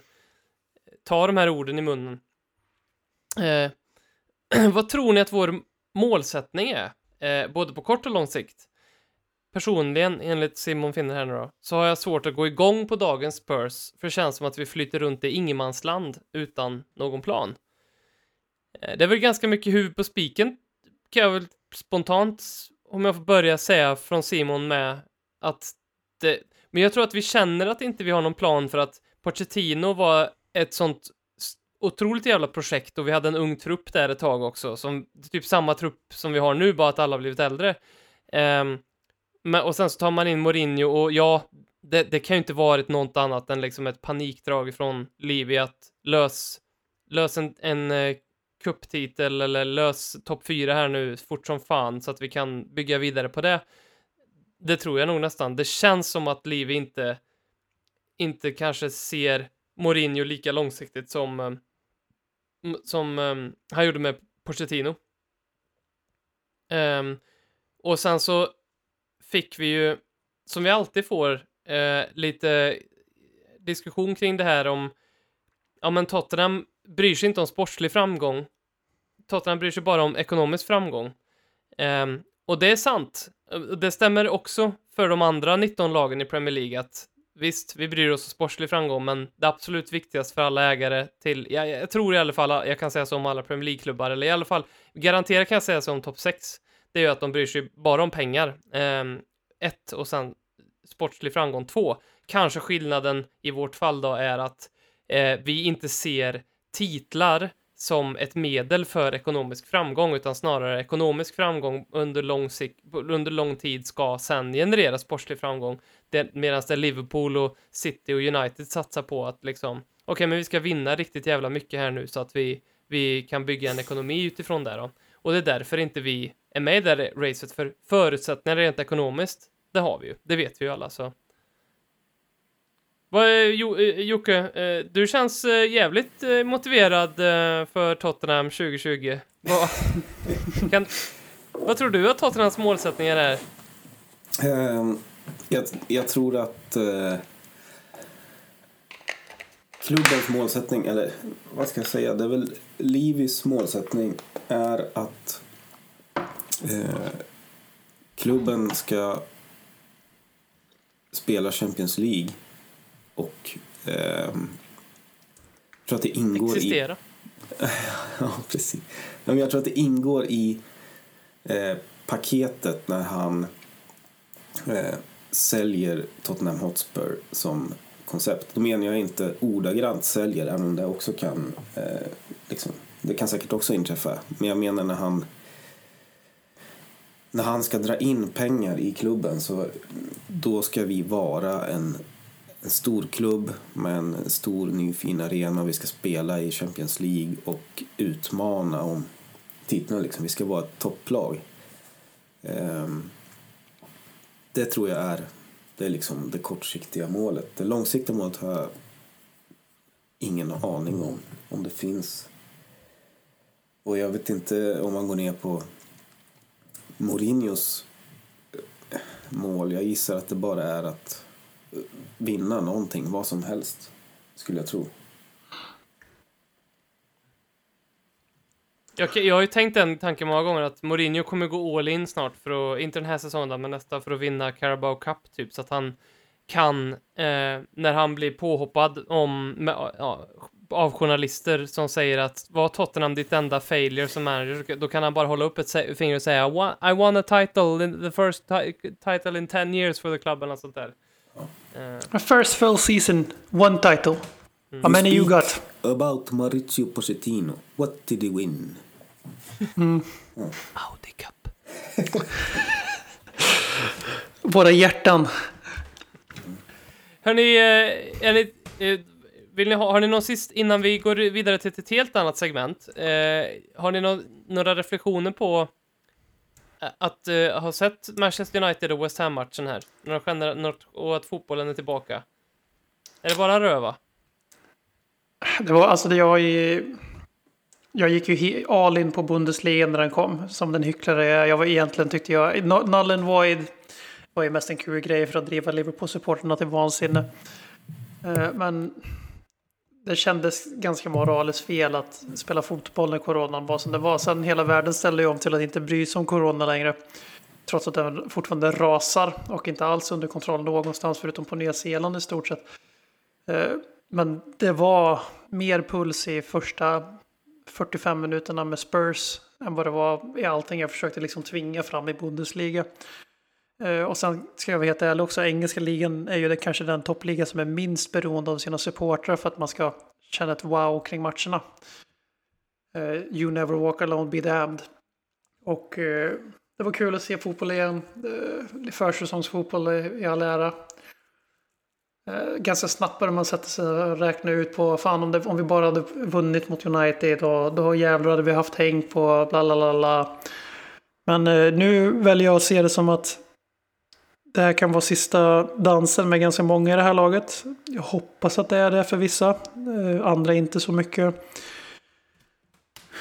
ta de här orden i munnen. Eh, vad tror ni att vår målsättning är? Eh, både på kort och lång sikt. Personligen, enligt Simon Finner här nu då, så har jag svårt att gå igång på dagens Spurs, för det känns som att vi flyter runt i ingenmansland utan någon plan. Eh, det är väl ganska mycket huvud på spiken, kan jag väl spontant om jag får börja säga från Simon med att det, men jag tror att vi känner att inte vi har någon plan för att Pochettino var ett sånt otroligt jävla projekt och vi hade en ung trupp där ett tag också, som typ samma trupp som vi har nu, bara att alla har blivit äldre. Um, men, och sen så tar man in Mourinho och ja, det, det kan ju inte varit något annat än liksom ett panikdrag från Livi att lös, lös en, en eh, kupptitel eller lös topp fyra här nu fort som fan så att vi kan bygga vidare på det. Det tror jag nog nästan. Det känns som att Liv inte, inte kanske ser Mourinho lika långsiktigt som, eh, som um, han gjorde med Pochettino. Um, och sen så fick vi ju, som vi alltid får, uh, lite diskussion kring det här om ja men Tottenham bryr sig inte om sportslig framgång Tottenham bryr sig bara om ekonomisk framgång. Um, och det är sant. Eh, det stämmer också för de andra 19 lagen i Premier League att visst, vi bryr oss om sportslig framgång, men det absolut viktigaste för alla ägare till, jag, jag tror i alla fall, jag kan säga så om alla Premier League-klubbar, eller i alla fall, garanterat kan jag säga så om topp 6, det är ju att de bryr sig bara om pengar. Um, ett, och sen sportslig framgång två. Kanske skillnaden i vårt fall då är att eh, vi inte ser titlar som ett medel för ekonomisk framgång, utan snarare ekonomisk framgång under lång, sikt under lång tid ska sen generera sportslig framgång. Medan det Liverpool och City och United satsar på att liksom, okej, okay, men vi ska vinna riktigt jävla mycket här nu så att vi, vi kan bygga en ekonomi utifrån det då. Och det är därför inte vi är med i det racet, för förutsättningar rent ekonomiskt, det har vi ju, det vet vi ju alla så. Vad, jo, eh, Jocke, eh, du känns eh, jävligt motiverad för Tottenham 2020. Vad, kan, vad tror du att Tottenhams målsättningar är? Um, Jag, jag tror att eh, klubbens målsättning, eller vad ska jag säga, det är väl Livis målsättning är att eh, klubben ska spela Champions League och eh, tror att det ingår i... Existera. Ja, precis. Men jag tror att det ingår i eh, paketet när han eh, säljer Tottenham Hotspur som koncept. Då menar jag inte ordagrant säljer, även om det också kan eh, liksom, det kan säkert också inträffa. Men jag menar när han när han ska dra in pengar i klubben så då ska vi vara en, en stor klubb med en stor ny fin arena. Vi ska spela i Champions League och utmana om titeln. Liksom. Vi ska vara ett topplag. Ehm, det tror jag är det, är liksom det kortsiktiga målet. Det långsiktiga målet har jag ingen aning om. Om det finns. Och jag vet inte om man går ner på Mourinhos eh, mål. Jag gissar att det bara är att vinna någonting, vad som helst, skulle jag tro. Jag, jag har ju tänkt den tanken många gånger att Mourinho kommer gå all in snart för att, inte den här säsongen men nästa, för att vinna Carabao Cup typ, så att han kan, eh, när han blir påhoppad om, med, ja, av journalister som säger att var Tottenham ditt enda failure som manager, då kan han bara hålla upp ett finger och säga I won a title, the first title in 10 years for the club eller något sånt där. Uh. First full season, one title. Mm. How many you got? About Maurizio Pochettino, what did he win? Mm. Audi Cup. Våra hjärtan. Hörni, eh, är ni, eh, vill ni ha, har ni någon sist, innan vi går vidare till ett helt annat segment, eh, har ni no, några reflektioner på att uh, ha sett Manchester United och West Ham-matchen här? Några något, och att fotbollen är tillbaka? Är det bara röva? Det var alltså det jag. Jag gick ju all in på Bundesliga när den kom, som den hycklare jag Jag var egentligen tyckte jag... Null and void var ju mest en kul grej för att driva Liverpool-supporterna till vansinne. Uh, men det kändes ganska moraliskt fel att spela fotboll när coronan var som det var. Sen hela världen ställde ju om till att inte bry sig om corona längre. Trots att den fortfarande rasar och inte alls under kontroll någonstans förutom på Nya Zeeland i stort sett. Eh, men det var mer puls i första 45 minuterna med Spurs än vad det var i allting jag försökte liksom tvinga fram i Bundesliga. Eh, och sen ska jag vara helt ärlig också, engelska ligan är ju det, kanske den toppliga som är minst beroende av sina supportrar för att man ska känna ett wow kring matcherna. Uh, you never walk alone, be damned. Och uh, det var kul att se fotboll igen. Uh, försäsongsfotboll i all ära. Uh, ganska snabbt började man sätta sig och räkna ut på fan om, det, om vi bara hade vunnit mot United och då jävlar hade vi haft häng på bla bla bla. bla. Men nu väljer jag att se det som att det här kan vara sista dansen med ganska många i det här laget. Jag hoppas att det är det för vissa. Eh, andra inte så mycket.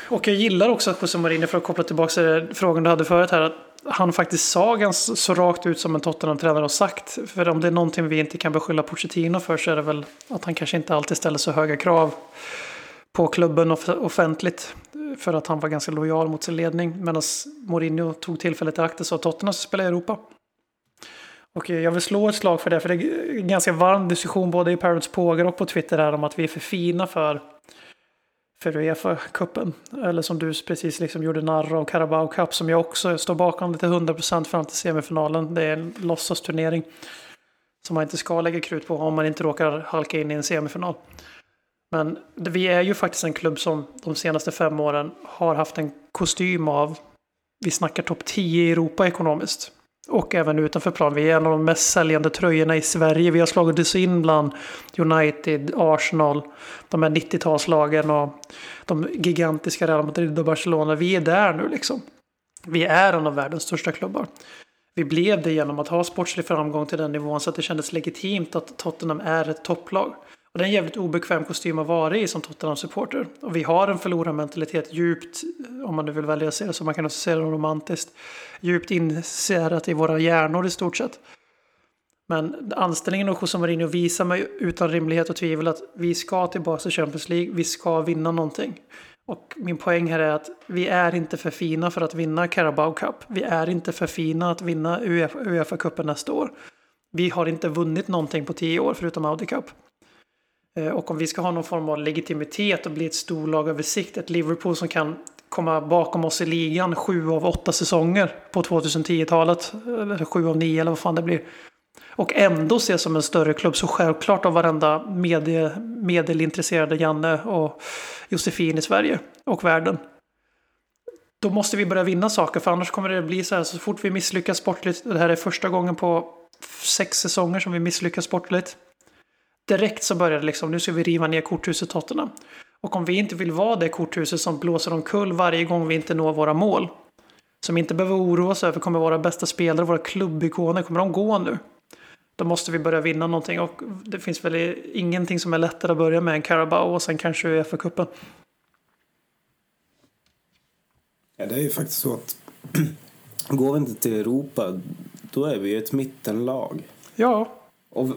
Och jag gillar också att José Mourinho, för att koppla tillbaka till frågan du hade förut här, att han faktiskt sa ganska så rakt ut som en Tottenham-tränare har sagt. För om det är någonting vi inte kan beskylla Pochettino för så är det väl att han kanske inte alltid ställer så höga krav på klubben offentligt. För att han var ganska lojal mot sin ledning. Medan Mourinho tog tillfället i akt och sa att Tottenham ska spela i Europa. Och jag vill slå ett slag för det, för det är en ganska varm diskussion både i Parents Pågar och på Twitter här om att vi är för fina för, för Uefa-cupen. Eller som du precis liksom gjorde narr av Carabao Cup, som jag också står bakom lite 100% fram till semifinalen. Det är en låtsasturnering som man inte ska lägga krut på om man inte råkar halka in i en semifinal. Men vi är ju faktiskt en klubb som de senaste fem åren har haft en kostym av, vi snackar topp 10 i Europa ekonomiskt. Och även utanför plan. Vi är en av de mest säljande tröjorna i Sverige. Vi har slagit oss in bland United, Arsenal, de här 90-talslagen och de gigantiska Real Madrid och Barcelona. Vi är där nu liksom. Vi är en av världens största klubbar. Vi blev det genom att ha sportslig framgång till den nivån så att det kändes legitimt att Tottenham är ett topplag. Och det är en jävligt obekväm kostym att vara i som Tottenham-supporter. Och vi har en förlorarmentalitet djupt, om man nu vill välja att se det så, man kan också se det romantiskt, djupt inserat i våra hjärnor i stort sett. Men anställningen av José Mourinho visar mig utan rimlighet och tvivel att vi ska tillbaka till Champions League. Vi ska vinna någonting. Och min poäng här är att vi är inte för fina för att vinna Carabao Cup. Vi är inte för fina att vinna Uefa-cupen nästa år. Vi har inte vunnit någonting på tio år förutom Audi Cup. Eh, och om vi ska ha någon form av legitimitet och bli ett storlag över sikt, ett Liverpool som kan komma bakom oss i ligan sju av åtta säsonger på 2010-talet, eller sju av nio eller vad fan det blir. Och ändå ses som en större klubb så självklart av varenda medie, medelintresserade Janne och Josefin i Sverige och världen. Då måste vi börja vinna saker för annars kommer det bli så här så fort vi misslyckas sportligt. Det här är första gången på sex säsonger som vi misslyckas sportligt. Direkt så börjar det liksom, nu ska vi riva ner korthuset Tottenham. Och om vi inte vill vara det korthuset som blåser omkull varje gång vi inte når våra mål. Som inte behöver oroa oss över kommer våra bästa spelare, våra klubbikoner, kommer de gå nu? Då måste vi börja vinna någonting och det finns väl ingenting som är lättare att börja med än Carabao och sen kanske Uefa-cupen. Ja, det är ju faktiskt så att går vi inte till Europa då är vi ju ett mittenlag. Ja. Och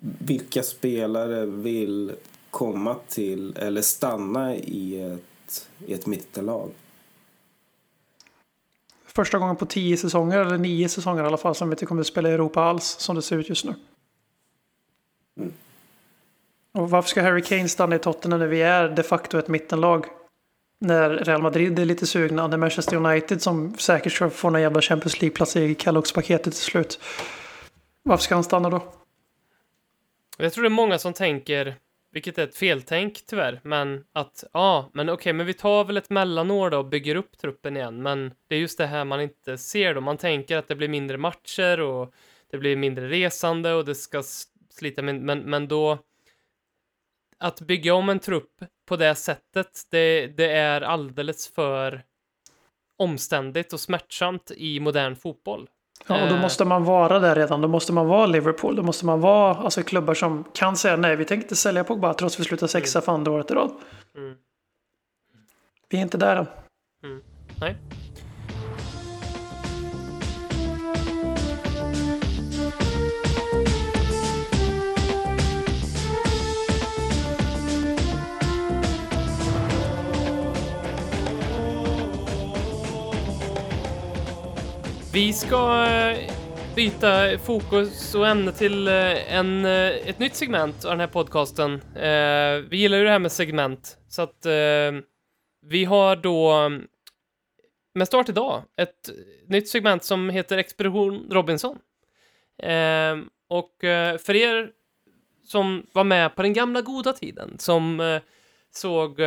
vilka spelare vill komma till eller stanna i ett, i ett mittenlag? Första gången på tio säsonger, eller nio säsonger i alla fall, som vi inte kommer att spela i Europa alls, som det ser ut just nu. Mm. Och varför ska Harry Kane stanna i Tottenham när vi är de facto ett mittenlag? När Real Madrid är lite sugna, när Manchester United som säkert ska få någon jävla Champions League-plats i Kellogg's-paketet till slut. Varför ska han stanna då? Jag tror det är många som tänker, vilket är ett feltänk tyvärr, men att ja, men okej, okay, men vi tar väl ett mellanår då och bygger upp truppen igen. Men det är just det här man inte ser då. Man tänker att det blir mindre matcher och det blir mindre resande och det ska slita mindre, men, men då att bygga om en trupp på det sättet, det, det är alldeles för omständigt och smärtsamt i modern fotboll. Ja, och då eh. måste man vara där redan. Då måste man vara Liverpool. Då måste man vara alltså, klubbar som kan säga nej, vi tänker inte sälja Pogba trots att vi slutar sexa mm. för andra året i rad. Mm. Vi är inte där än. Mm. Nej. Vi ska eh, byta fokus och ämne till eh, en, eh, ett nytt segment av den här podcasten. Vi gillar ju det här med segment, så att vi har då mm, med start idag ett nytt segment som heter Expedition Robinson. Och för er som var med på den gamla goda tiden, som såg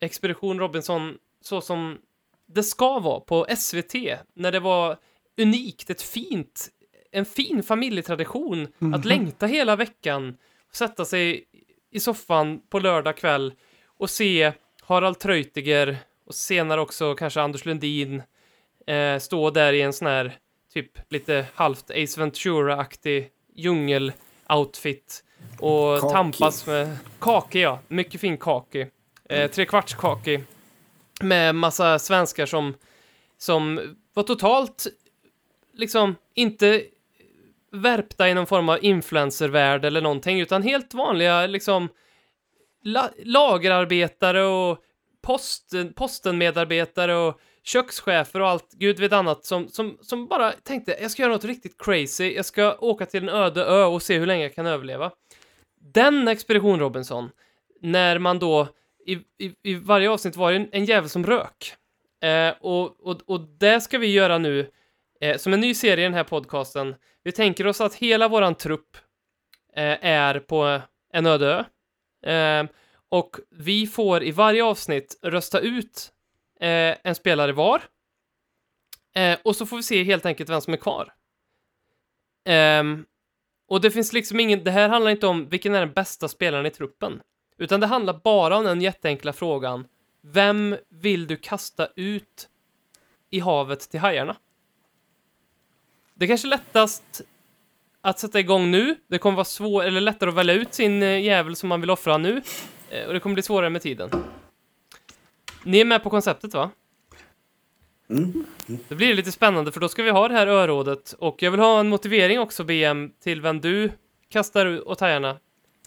Expedition Robinson så som det ska vara på SVT, när det var unikt, ett fint, en fin familjetradition mm att mhm. längta hela veckan, sätta sig i soffan på lördag kväll och se Harald Treutiger och senare också kanske Anders Lundin eh, stå där i en sån här typ lite halvt Ace Ventura-aktig djungel-outfit och kaki. tampas med kake, ja. Mycket fin kake. Eh, Trekvartskake med massa svenskar som, som var totalt liksom inte värpta i någon form av influencervärld eller någonting, utan helt vanliga liksom la lagerarbetare och posten, postenmedarbetare och kökschefer och allt, gud vet annat, som, som, som bara tänkte jag ska göra något riktigt crazy, jag ska åka till en öde ö och se hur länge jag kan överleva. Den Expedition Robinson, när man då i, i, i varje avsnitt var det en, en jävel som rök. Eh, och, och, och det ska vi göra nu eh, som en ny serie i den här podcasten. Vi tänker oss att hela våran trupp eh, är på en öde ö. Eh, och vi får i varje avsnitt rösta ut eh, en spelare var. Eh, och så får vi se helt enkelt vem som är kvar. Ehm, och det finns liksom ingen, det här handlar inte om vilken är den bästa spelaren i truppen. Utan det handlar bara om den jätteenkla frågan. Vem vill du kasta ut i havet till hajarna? Det är kanske lättast att sätta igång nu. Det kommer vara svårt, eller lättare att välja ut sin eh, jävel som man vill offra nu. Eh, och det kommer bli svårare med tiden. Ni är med på konceptet va? Mm. Blir det lite spännande för då ska vi ha det här örådet och jag vill ha en motivering också BM till vem du kastar åt hajarna.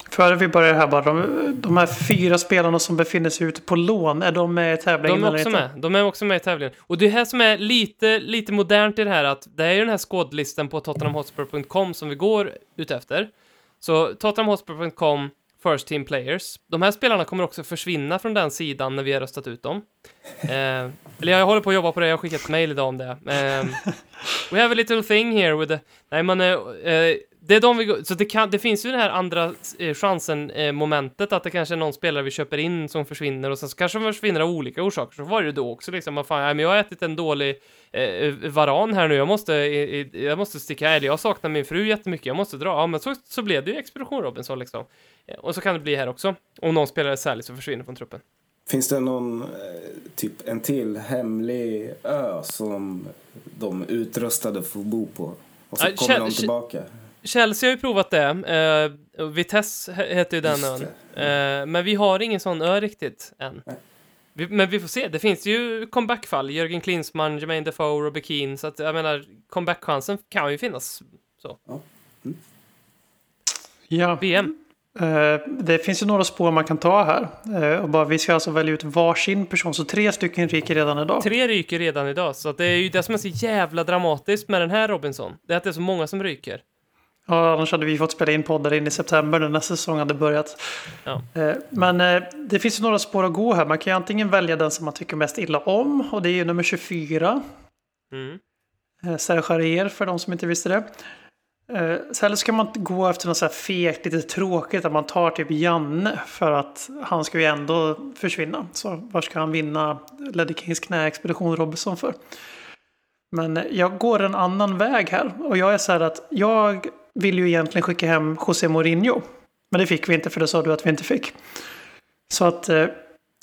Före vi börjar här bara, de, de här fyra spelarna som befinner sig ute på lån, är de med i tävlingen De är också med. De är också med i tävlingen. Och det här som är lite, lite modernt i det här att det är ju den här skådlisten på tottenhamhotspur.com som vi går ut efter. Så tottenhamhotspur.com First Team Players. De här spelarna kommer också försvinna från den sidan när vi har röstat ut dem. Eh, eller jag håller på att jobba på det, jag har skickat ett mail idag om det. Eh, we have a little thing here with the... Nej, men... Eh, eh, det är de vi går... Så det, kan, det finns ju den här andra eh, chansen-momentet, att det kanske är någon spelare vi köper in som försvinner och sen så kanske de försvinner av olika orsaker. Så var det ju då också liksom, vad fan, nej, men jag har ätit en dålig eh, varan här nu, jag måste, eh, eh, jag måste sticka, eller jag saknar min fru jättemycket, jag måste dra. Ja, men så, så blev det ju Expedition Robinson liksom. Eh, Och så kan det bli här också, om någon spelare säljs och försvinner från truppen. Finns det någon, eh, typ en till hemlig ö som de utrustade får bo på? Och så kommer de tillbaka? Chelsea har ju provat det. Eh, Vitesse he- heter ju den ön. Eh, men vi har ingen sån ö riktigt än. Vi, men vi får se. Det finns ju comebackfall. Jörgen Klinsmann, Jermaine Defoe, Robbie Keane. Så att jag menar, comebackchansen kan ju finnas. Ja. VM. Eh, det finns ju några spår man kan ta här. Eh, och bara, vi ska alltså välja ut varsin person, så tre stycken ryker redan idag. Tre ryker redan idag. Så att det är ju det som är så jävla dramatiskt med den här Robinson. Det är att det är så många som ryker. Ja, annars hade vi fått spela in poddar in i september när nästa säsong hade börjat. Ja. Eh, Men eh, det finns ju några spår att gå här. Man kan ju antingen välja den som man tycker mest illa om och det är ju nummer 24. Mm. Eh, Serge Arier för de som inte visste det. Så eller så kan man gå efter något så här fegt, lite tråkigt, att man tar typ Janne för att han ska ju ändå försvinna. Så var ska han vinna Leddy Kings knäexpedition Robinson för? Men jag går en annan väg här och jag är så här att jag vill ju egentligen skicka hem José Mourinho. Men det fick vi inte för det sa du att vi inte fick. Så att eh,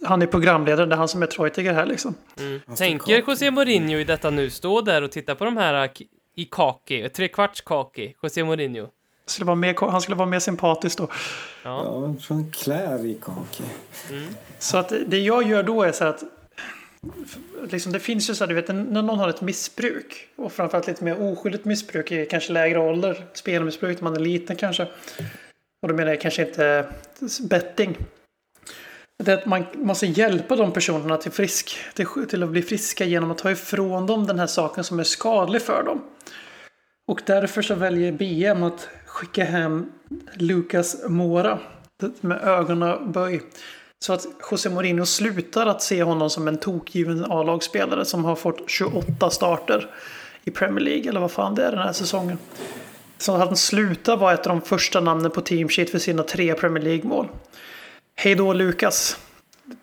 han är programledare, det är han som är Treutiger här liksom. Mm. Tänker. José Mourinho i detta nu stå där och titta på de här eh, i kaki, trekvarts kaki, José Mourinho. Skulle vara mer, han skulle vara mer sympatisk då. Ja. Ja, han klär i kake. Så att det jag gör då är så att liksom det finns ju så här, du vet när någon har ett missbruk och framförallt lite mer oskyldigt missbruk i kanske lägre ålder, spelmissbruk när man är liten kanske. Och då menar jag kanske inte betting. Det är att man måste hjälpa de personerna till, frisk, till, till att bli friska genom att ta ifrån dem den här saken som är skadlig för dem. Och därför så väljer BM att skicka hem Lucas Mora med ögonen böj. Så att José Mourinho slutar att se honom som en tokgiven A-lagsspelare som har fått 28 starter i Premier League, eller vad fan det är den här säsongen. Så att han slutar vara ett av de första namnen på team sheet för sina tre Premier League-mål. Hej då Lukas.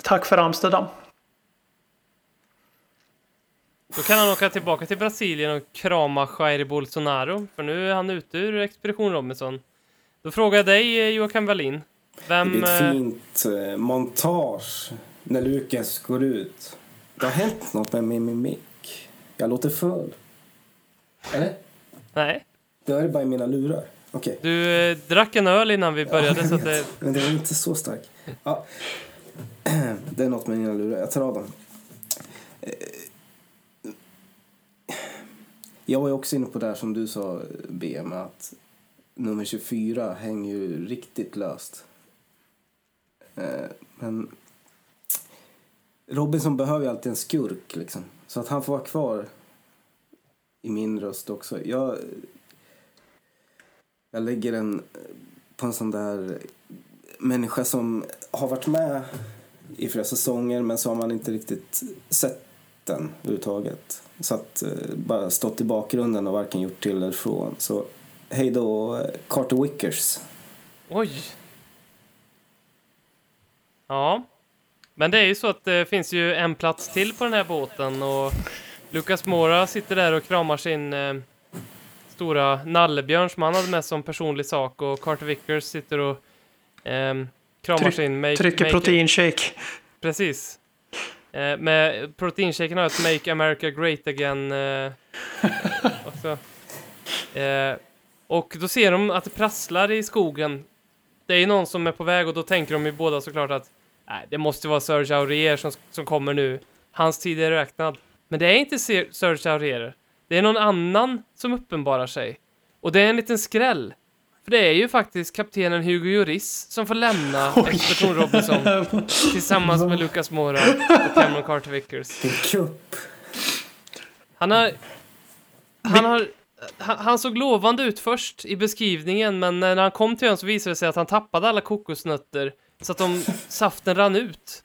Tack för Amsterdam. Då kan han åka tillbaka till Brasilien och krama Jair Bolsonaro, för nu är han ute ur Expedition Robinson. Då frågar jag dig, eh, Joakim Wallin. Det Vem... blir ett eh, fint eh, montage när Lukas går ut. Det har hänt något med min mimik. Jag låter full. Eller? Nej, Det är bara i mina lurar. Okej. du eh, drack en öl innan vi började, Ja, så att det... Men det var inte så stark. Ja. Det är något med mina lurar. Jag tar av dem. Eh, Jag var också inne på det här som du sa, BM, att nummer 24 hänger ju riktigt löst. Eh, men Robinson behöver ju alltid en skurk, liksom. Så att han får vara kvar i min röst också. Jag, jag lägger den eh, på en sån där människa som har varit med i flera säsonger men så har man inte riktigt sett den överhuvudtaget. Så att eh, bara stått i bakgrunden och varken gjort till eller från. Så hej då Carter Wickers. Oj! Ja. Men det är ju så att det finns ju en plats till på den här båten och Lucas Mora sitter där och kramar sin eh, stora nallebjörn som han hade med som personlig sak och Carter Vickers sitter och ehm, kramar Tryck- sin make, Trycker proteinshake. Precis. Eh, med proteinshaken har ett Make America Great Again eh, också. Eh, och då ser de att det prasslar i skogen. Det är ju någon som är på väg och då tänker de ju båda såklart att nej, det måste vara Serge Aurier som, som kommer nu. Hans tid är räknad. Men det är inte Ser- Serge Aurier. Det är någon annan som uppenbarar sig. Och det är en liten skräll. För det är ju faktiskt kaptenen Hugo Lloris som får lämna Expedition Robinson tillsammans med Lucas Mora och Cameron Carter Vickers. Det är kupp. Han har... Han har... Han, han såg lovande ut först i beskrivningen, men när han kom till ön så visade det sig att han tappade alla kokosnötter så att de, saften rann ut.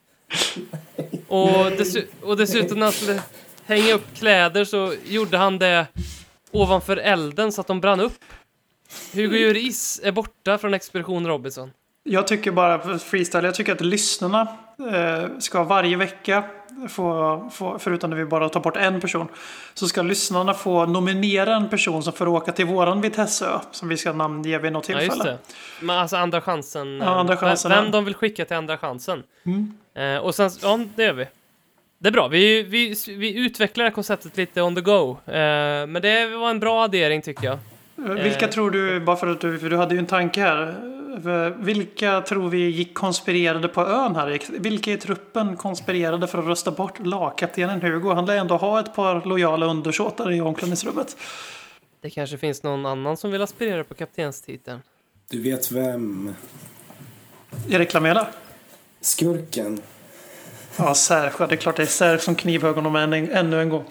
Och, dessu- och dessutom när han skulle hänga upp kläder så gjorde han det ovanför elden så att de brann upp. Hugo Lloris är borta från Expedition Robinson. Jag tycker bara, freestyle, jag tycker att lyssnarna eh, ska varje vecka få, få, förutom när vi bara tar bort en person, så ska lyssnarna få nominera en person som får åka till våran Vitesseö, som vi ska namnge vid något Ja, tillfälle. just det. Men alltså andra chansen. Ja, andra eh, chansen, Vem ja. de vill skicka till andra chansen. Mm. Eh, och sen, ja, det gör vi. Det är bra. Vi, vi, vi utvecklar konceptet lite on the go. Eh, men det var en bra addering tycker jag. Eh, Vilka Eh. tror du, bara för att du, för du hade ju en tanke här. Eh, Vilka tror vi gick konspirerade på ön här? Vilka i truppen konspirerade för att rösta bort lagkaptenen Hugo? Han lär ändå ha ett par lojala undersåtar i omklädningsrummet. Det kanske finns någon annan som vill aspirera på kaptenstiteln. Du vet vem? Erik Lamela? Skurken. Ja, Serge. Det är klart det är Serge som knivhög honom än, ännu en gång.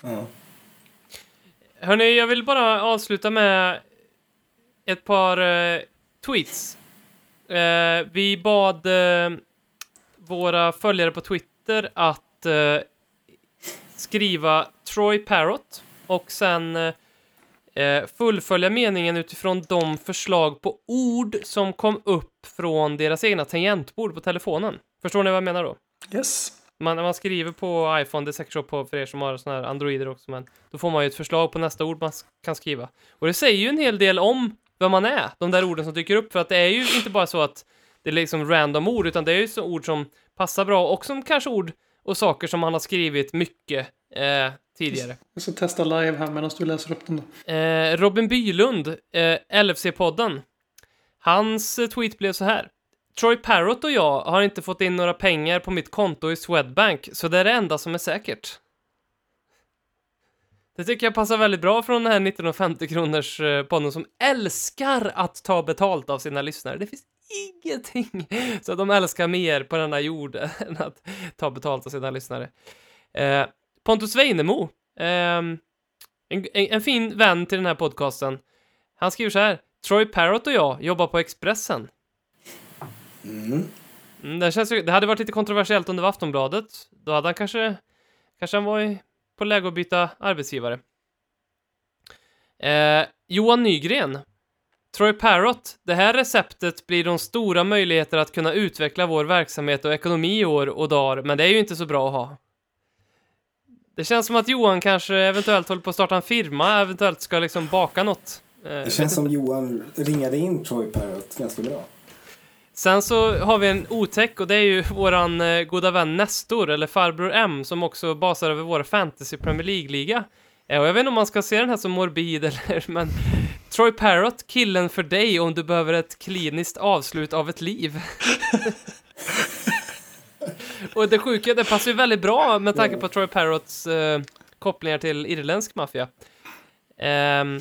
Ja. Hörni, jag vill bara avsluta med ett par eh, tweets. Eh, vi bad eh, våra följare på Twitter att eh, skriva Troy Parrott och sen eh, eh, fullfölja meningen utifrån de förslag på ord som kom upp från deras egna tangentbord på telefonen. Förstår ni vad jag menar då? Yes. Man, man skriver på iPhone, det är säkert så på för er som har såna här Androider också, men då får man ju ett förslag på nästa ord man kan skriva. Och det säger ju en hel del om vem man är, de där orden som dyker upp, för att det är ju inte bara så att det är liksom random ord, utan det är ju så ord som passar bra och som kanske ord och saker som man har skrivit mycket eh, tidigare. Jag ska testa live här medan du läser upp den. Då. Eh, Robin Bylund, eh, LFC-podden, hans eh, tweet blev så här. Troy Parrott och jag har inte fått in några pengar på mitt konto i Swedbank, så det är det enda som är säkert. Det tycker jag passar väldigt bra från den här 1950-kronors-podden eh, som älskar att ta betalt av sina lyssnare. Det finns ingenting så de älskar mer på denna jord än att ta betalt av sina lyssnare. Eh, Pontus Weinemo, eh, en, en, en fin vän till den här podcasten. Han skriver så här. Troy Parrott och jag jobbar på Expressen. Mm. Mm, det, känns, ju- det hade varit lite kontroversiellt om det var Aftonbladet. Då hade han kanske, kanske han var i, på läge att byta arbetsgivare. Eh, Johan Nygren. Troy Parrott. Det här receptet blir de stora möjligheter att kunna utveckla vår verksamhet och ekonomi i år och dagar, men det är ju inte så bra att ha. Det känns som att Johan kanske eventuellt håller på att starta en firma, eventuellt ska liksom baka något. Eh, Det känns som inte. Johan ringade in Troy Parrott ganska bra. Sen så har vi en otäck och det är ju våran eh, goda vän Nestor, eller farbror M, som också basar över vår fantasy Premier League-liga. Eh, och jag vet inte om man ska se den här som morbid eller, men Troy Parrott, killen för dig om du behöver ett kliniskt avslut av ett liv. och det sjuka, det passar ju väldigt bra med tanke på Troy Parrotts eh, kopplingar till irländsk maffia. Ehm,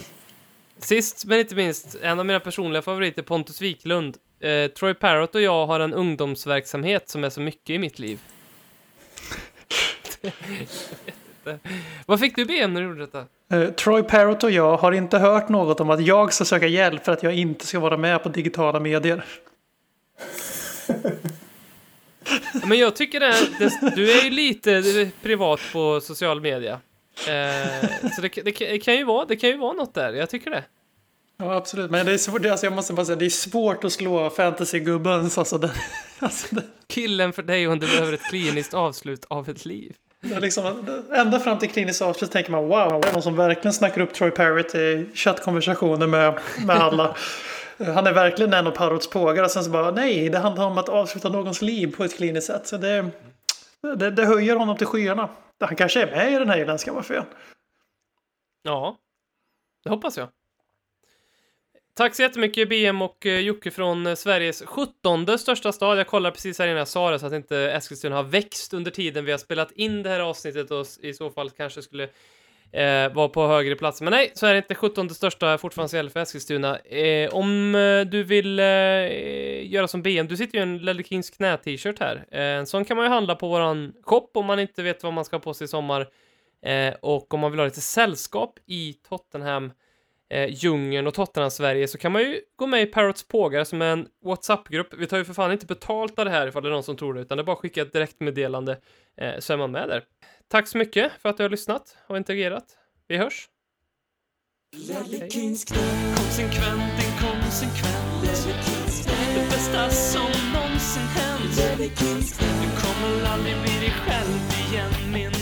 sist men inte minst, en av mina personliga favoriter, Pontus Wiklund. Eh, Troy Parrott och jag har en ungdomsverksamhet som är så mycket i mitt liv. Vad fick du BM när du gjorde detta? Eh, Troy Parrott och jag har inte hört något om att jag ska söka hjälp för att jag inte ska vara med på digitala medier. Men jag tycker det, det, du är ju lite privat på social media. Eh, så det, det, det kan ju vara, det kan ju vara något där, jag tycker det. Ja, absolut. Men det är svårt, alltså jag måste bara säga, det är svårt att slå fantasy-gubbens. Alltså det, alltså det, Killen för dig om du behöver ett kliniskt avslut av ett liv. det liksom, ända fram till kliniskt avslut tänker man wow, det är någon som verkligen snackar upp Troy Parrott i chattkonversationer med, med alla. Han är verkligen en av Parrotts pågar och sen så bara nej, det handlar om att avsluta någons liv på ett kliniskt sätt. Så det, det, det höjer honom till skyarna. Han kanske är med i den här irländska maffian. Ja, det hoppas jag. Tack så jättemycket BM och eh, Jocke från eh, Sveriges 17 största stad. Jag kollar precis här innan jag sa det så att inte Eskilstuna har växt under tiden vi har spelat in det här avsnittet och i så fall kanske skulle eh, vara på högre plats. Men nej, så är det inte 17 största fortfarande så gäller för Eskilstuna. Eh, om eh, du vill eh, göra som BM, du sitter ju i en Lelle Kings knä-t-shirt här. Eh, en sån kan man ju handla på våran shop om man inte vet vad man ska ha på sig i sommar. Eh, och om man vill ha lite sällskap i Tottenham eh, djungeln och Tottenham-Sverige så kan man ju gå med i Parrots Pågar som är en WhatsApp-grupp. Vi tar ju för fan inte betalt av det här ifall det är någon som tror det, utan det är bara att skicka ett direktmeddelande eh, så är man med där. Tack så mycket för att du har lyssnat och interagerat. Vi hörs! Konsekvent, inkonsekvent Det bästa som någonsin hänt Du kommer aldrig bli dig själv igen min